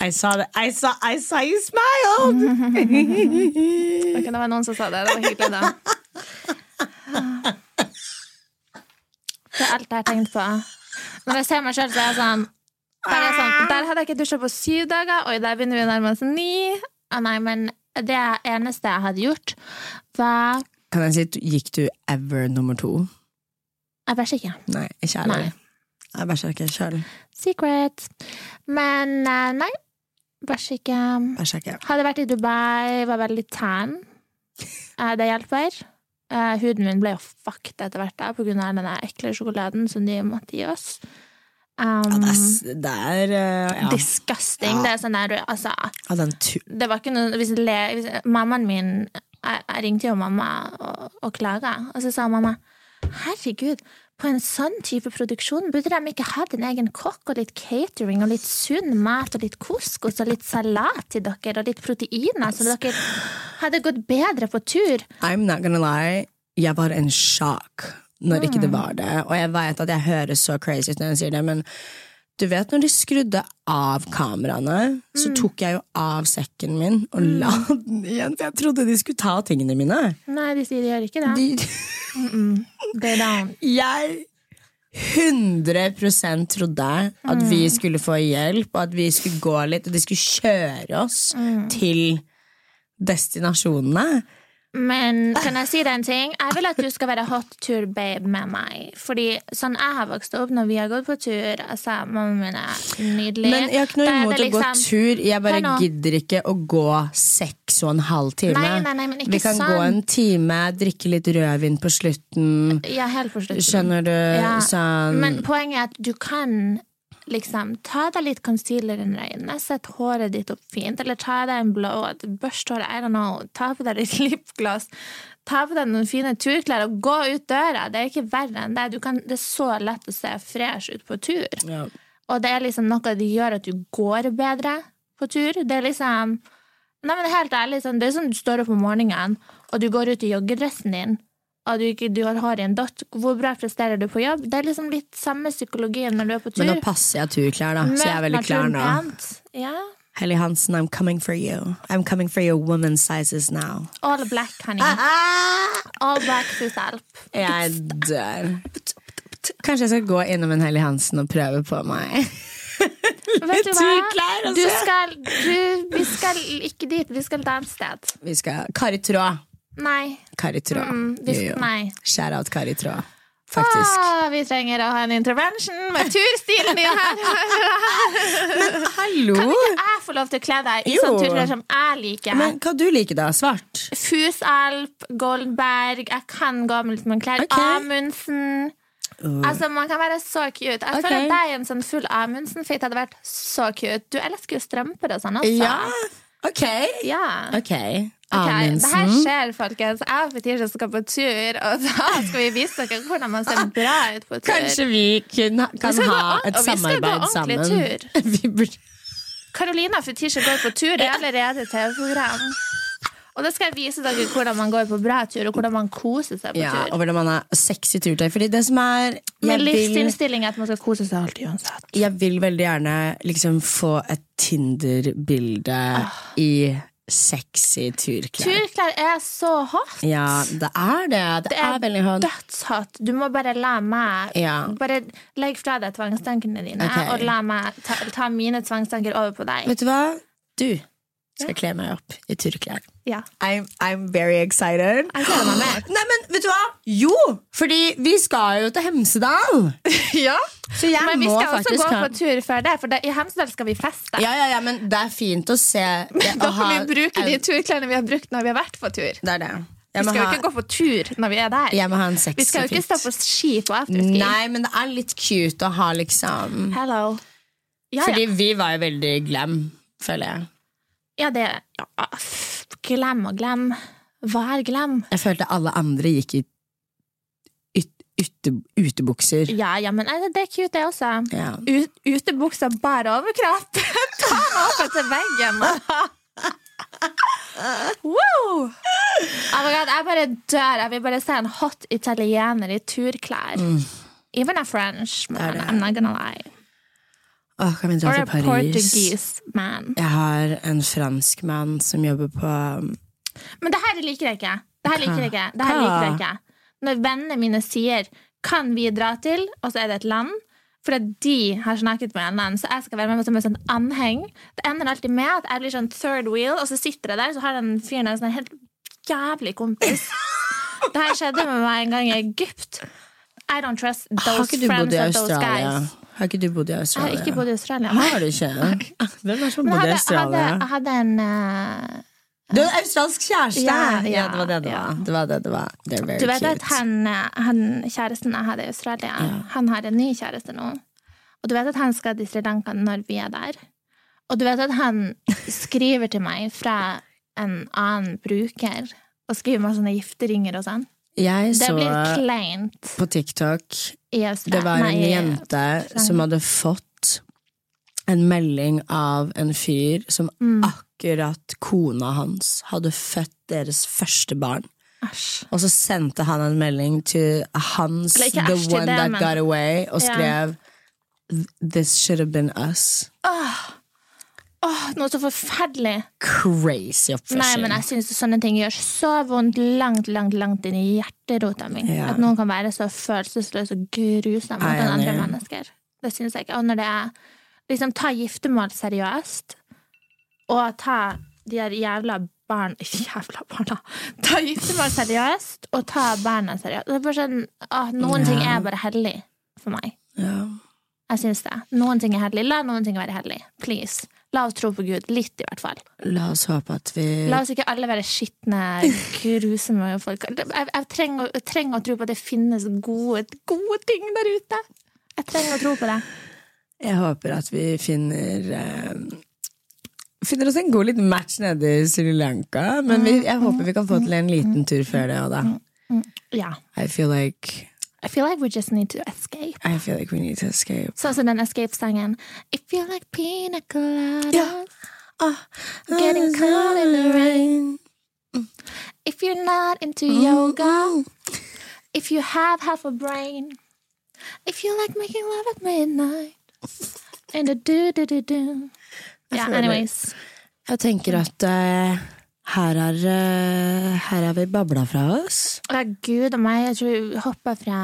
I saw that. I saw, I saw you smiled! Ok, det var noen som sa det. Det var hyggelig, da. Det er alt jeg har tenkt på. Når jeg ser meg sjøl, så er jeg sånn der, er sånn, der hadde jeg ikke dusja på syv dager, oi, der begynner vi å nærme oss ni. Ah, nei, men det eneste jeg hadde gjort, var Kan jeg si, gikk du ever nummer to? Jeg bæsjer ikke. Nei, ikke heller. Jeg bæsjer ikke sjøl. Secret. Men eh, nei, bæsjer ikke. Bæsjer ikke. Hadde vært i Dubai, var veldig tan. Eh, Det hjelper. Eh, huden min ble jo fucked etter hvert da, av den ekle sjokoladen som de måtte gi oss. Um, Ja, det er, det er eh, ja. Disgusting. Ja. Det er sånn der, altså ja, den Det var ikke noe hvis, le, hvis Mammaen min jeg, jeg ringte jo mamma og, og klaga, og så sa mamma Herregud, på en sånn type produksjon burde de ikke hatt en egen kokk og litt catering og litt sunn mat og litt couscous og litt salat til dere og litt proteiner, så dere hadde gått bedre på tur. I'm not gonna lie, jeg var en sjokk når ikke Mm. det var det. Og jeg vet at jeg høres så crazy ut når jeg sier det, men du vet når de skrudde av kameraene, så Mm. tok jeg jo av sekken min og la den igjen, for jeg trodde de skulle ta tingene mine. Nei, de sier de gjør ikke det. De, mm don't. jeg 100% trodde at vi skulle få hjelp, og at vi skulle gå litt, og de skulle kjøre oss til destinasjonene. Men kan jeg si deg en ting? Jeg vil at du skal være hot tour babe med meg. Fordi sånn jeg har vokst opp når vi har gått på tur altså, Mamma min er nydelig. Men jeg har ikke noe imot det å gå liksom- tur. Jeg bare nå. gidder ikke å gå seks og en halv time. Nei, nei, nei, Vi kan sant. gå en time, drikke litt rødvin på slutten. Ja, helt på slutten. Skjønner du? Ja, Sånn Men poenget er at du kan liksom ta deg litt concealer under øynene, sett håret ditt opp fint, eller ta deg en blå, børst håret, I don't know, ta på deg litt lipgloss, ta på deg noen fine turklær og gå ut døra. Det er ikke verre enn det. Du kan, det er så lett å se fresh ut på tur. ja. Og det er liksom noe de gjør at du går bedre på tur. Det er liksom Nei, men helt ærlig, sånn, det er som du står opp om morgenen, og du går ut i joggedressen din, og du, ikke, du har en dott. Hvor bra presterer du på jobb? Det er liksom litt samme psykologien når du er på tur. Men nå passer jeg turklær, da, så jeg er veldig klar nå. Ja. Helly Hansen, I'm coming for you. I'm coming for your woman sizes now. All black, honey. All black to help. Jeg dør. Kanskje jeg skal gå innom en Helly Hansen og prøve på meg. Vet du hva? altså. Du skal, du, vi skal ikke dit, vi skal et annet sted. Vi skal Kari Traa. Nei. Kari Traa. Mm, vi. Shout out Kari Traa. Faktisk. Ah, vi trenger å ha en intervention med turstilen din her. Hallo! Kan ikke jeg få lov til å kle deg i Jo. sånn turstil som jeg liker? Men hva du liker da? Svart? Fusalp, Goldberg, jeg kan gå med litt med klær. okay. Amundsen. Altså, Man kan være så cute. Jeg okay. føler at deg i en sånn full Amundsen-fit hadde vært så cute. Du elsker jo strømper og sånn også. Ja. Ok. Ja. Ok. Ok, det her skjer, folkens. Jeg og Fetisha skal på tur, og da skal vi vise dere hvordan man ser bra ut på tur. Kanskje vi kun, kan vi ha et samarbeid sammen. og vi skal gå ordentlig. Vi Karolina og Fetisha går på tur. Er allerede TV-program. Og da skal jeg vise dere hvordan man går på bra tur, og hvordan man koser seg på Ja, tur. og hvordan man har sexy turtøy. Fordi det som er Min livsinnstilling er at man skal kose seg alltid uansett. jeg vil veldig gjerne liksom få et Tinder-bilde i sexy turklær. Turklær er så hot. Ja, det er det. Det, Det er, er veldig hot. dødshot. Du må bare la meg Ja. Bare legg fra deg tvangstankene dine, okay. og la meg ta, ta mine tvangstanker over på deg. Vet du hva? Du skal kle meg opp i turklær. Ja. I'm, I'm very excited. Jeg gleder meg mer. Nei, men vet du hva? Jo! Fordi vi skal jo til Hemsedal. Så jeg Men vi må skal også gå på tur før det, for det, i Hemsedal skal vi feste. ja, ja, ja, men det er fint å se det, Da å får vi bruke de turklærne vi har brukt når vi har vært på tur. Det er det. Vi skal jo ha, ikke gå på tur når vi er der. jeg må ha en sexy Vi skal jo ikke stå på ski på afterski. Nei, men det er litt cute å ha liksom Hello. Ja, Fordi ja. vi var jo veldig glam, føler jeg. Ja, det ja, Glem og glem. Er glem? Jeg følte alle andre gikk i ute, utebukser. Ja, ja, men eh, det er cute, det også. Ja. Ut, utebuksa, bare overkropp. Ta den opp til veggen. Wow! Oh God, jeg bare dør. Jeg vil bare se en hot italiener i turklær. Even a French man. I'm not gonna lie. Åh, kan vi dra Or til Paris? Portuguese man. Jeg har en fransk mann som jobber på Men det her liker jeg ikke. Det her liker jeg ikke. Det her liker jeg ikke. Når vennene mine sier 'kan vi dra til', og så er det et land for de har snakket med en land, så jeg skal være med som en sånn anheng. Det ender alltid med at jeg blir sånn third wheel, og så sitter jeg der, så har den fyren en sånn helt jævlig kompis. Det her skjedde med meg en gang i Egypt. I don't trust those friends of those guys. Har ikke du bodd i Australia? Jeg har ikke bodd i Australia. Har du ikke? Hvem er som Men bodde i hadde, jeg hadde, Australia? hadde en uh... Du er australsk kjæreste! Ja, Ja, ja, det var det det var. Det var det det var. Very Du vet cute. at han, eh, han kjæresten jeg hadde i Australia, han har en ny kjæreste nå. Og du vet at han skal til Sri Lanka når vi er der. Og du vet at han skriver til meg fra en annen bruker og skriver meg sånne gifteringer og sånn. Jeg Det så blir kleint på TikTok Det var Nei, en i- jente som hadde fått en melding av en fyr som Mm. akkurat kona hans hadde født deres første barn. Æsj. Og så sendte han en melding til hans like, The One det, That men- Got Away og skrev skrev This should have been us. Åh, noe så forferdelig. Crazy oppførsel. Nei, men jeg syns sånne ting gjør så vondt langt, langt langt inn i hjerterota mi. Ja. At noen kan være så følelsesløs og grusom mot andre mennesker. Det syns jeg ikke. Og når det er liksom ta giftermål seriøst, og ta de her jævla barn Jævla barna! Ta giftermål seriøst, og ta barna seriøst. Det er bare sånn, åh, noen ting er bare hellig for meg. ja. Jeg syns det. Noen ting er hellig. La noen ting være hellig. Please. La oss tro på Gud. Litt, i hvert fall. La oss håpe at vi La oss ikke alle være skitne, grusomme folk. Jeg, jeg, trenger, jeg trenger å tro på at det finnes gode, gode ting der ute. Jeg trenger å tro på det. Jeg håper at vi finner eh, Finner oss en god liten match nede i Sri Lanka. Men vi, jeg håper vi kan få til en liten tur før det òg, da. Ja. I feel like I feel like we just need to escape. I feel like we need to escape. Sånn som den Escape-sangen. If feel like pina coladas, Ja. Ah, getting caught in the rain. If you're not into yoga, if you have half a brain, if you like making love at midnight, and a do-do-do-do. Ja, føler- anyways. Jeg tenker at eh, her er eh, Her har vi babla fra oss. Ja, Gud og meg, jeg tror vi hopper fra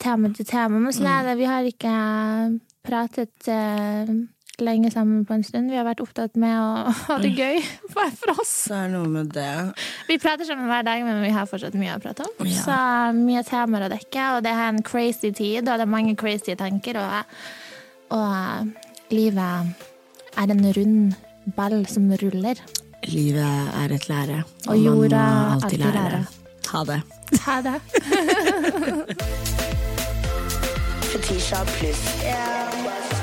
tema til tema. Men sånn er det, vi har ikke pratet uh, lenge sammen på en stund. Vi har vært opptatt med å ha det gøy hver for oss. Det er noe med det. Vi prater sammen hver dag, men vi har fortsatt mye å prate om. Ja. Så mye temaer å dekke, og det er en crazy tid, og det er mange crazy tanker, og, og eh, livet er en rund ball som ruller. Livet er et lære, Og og jorda må alltid lære. Ha det. Ha det. Fetisha pluss. Ja.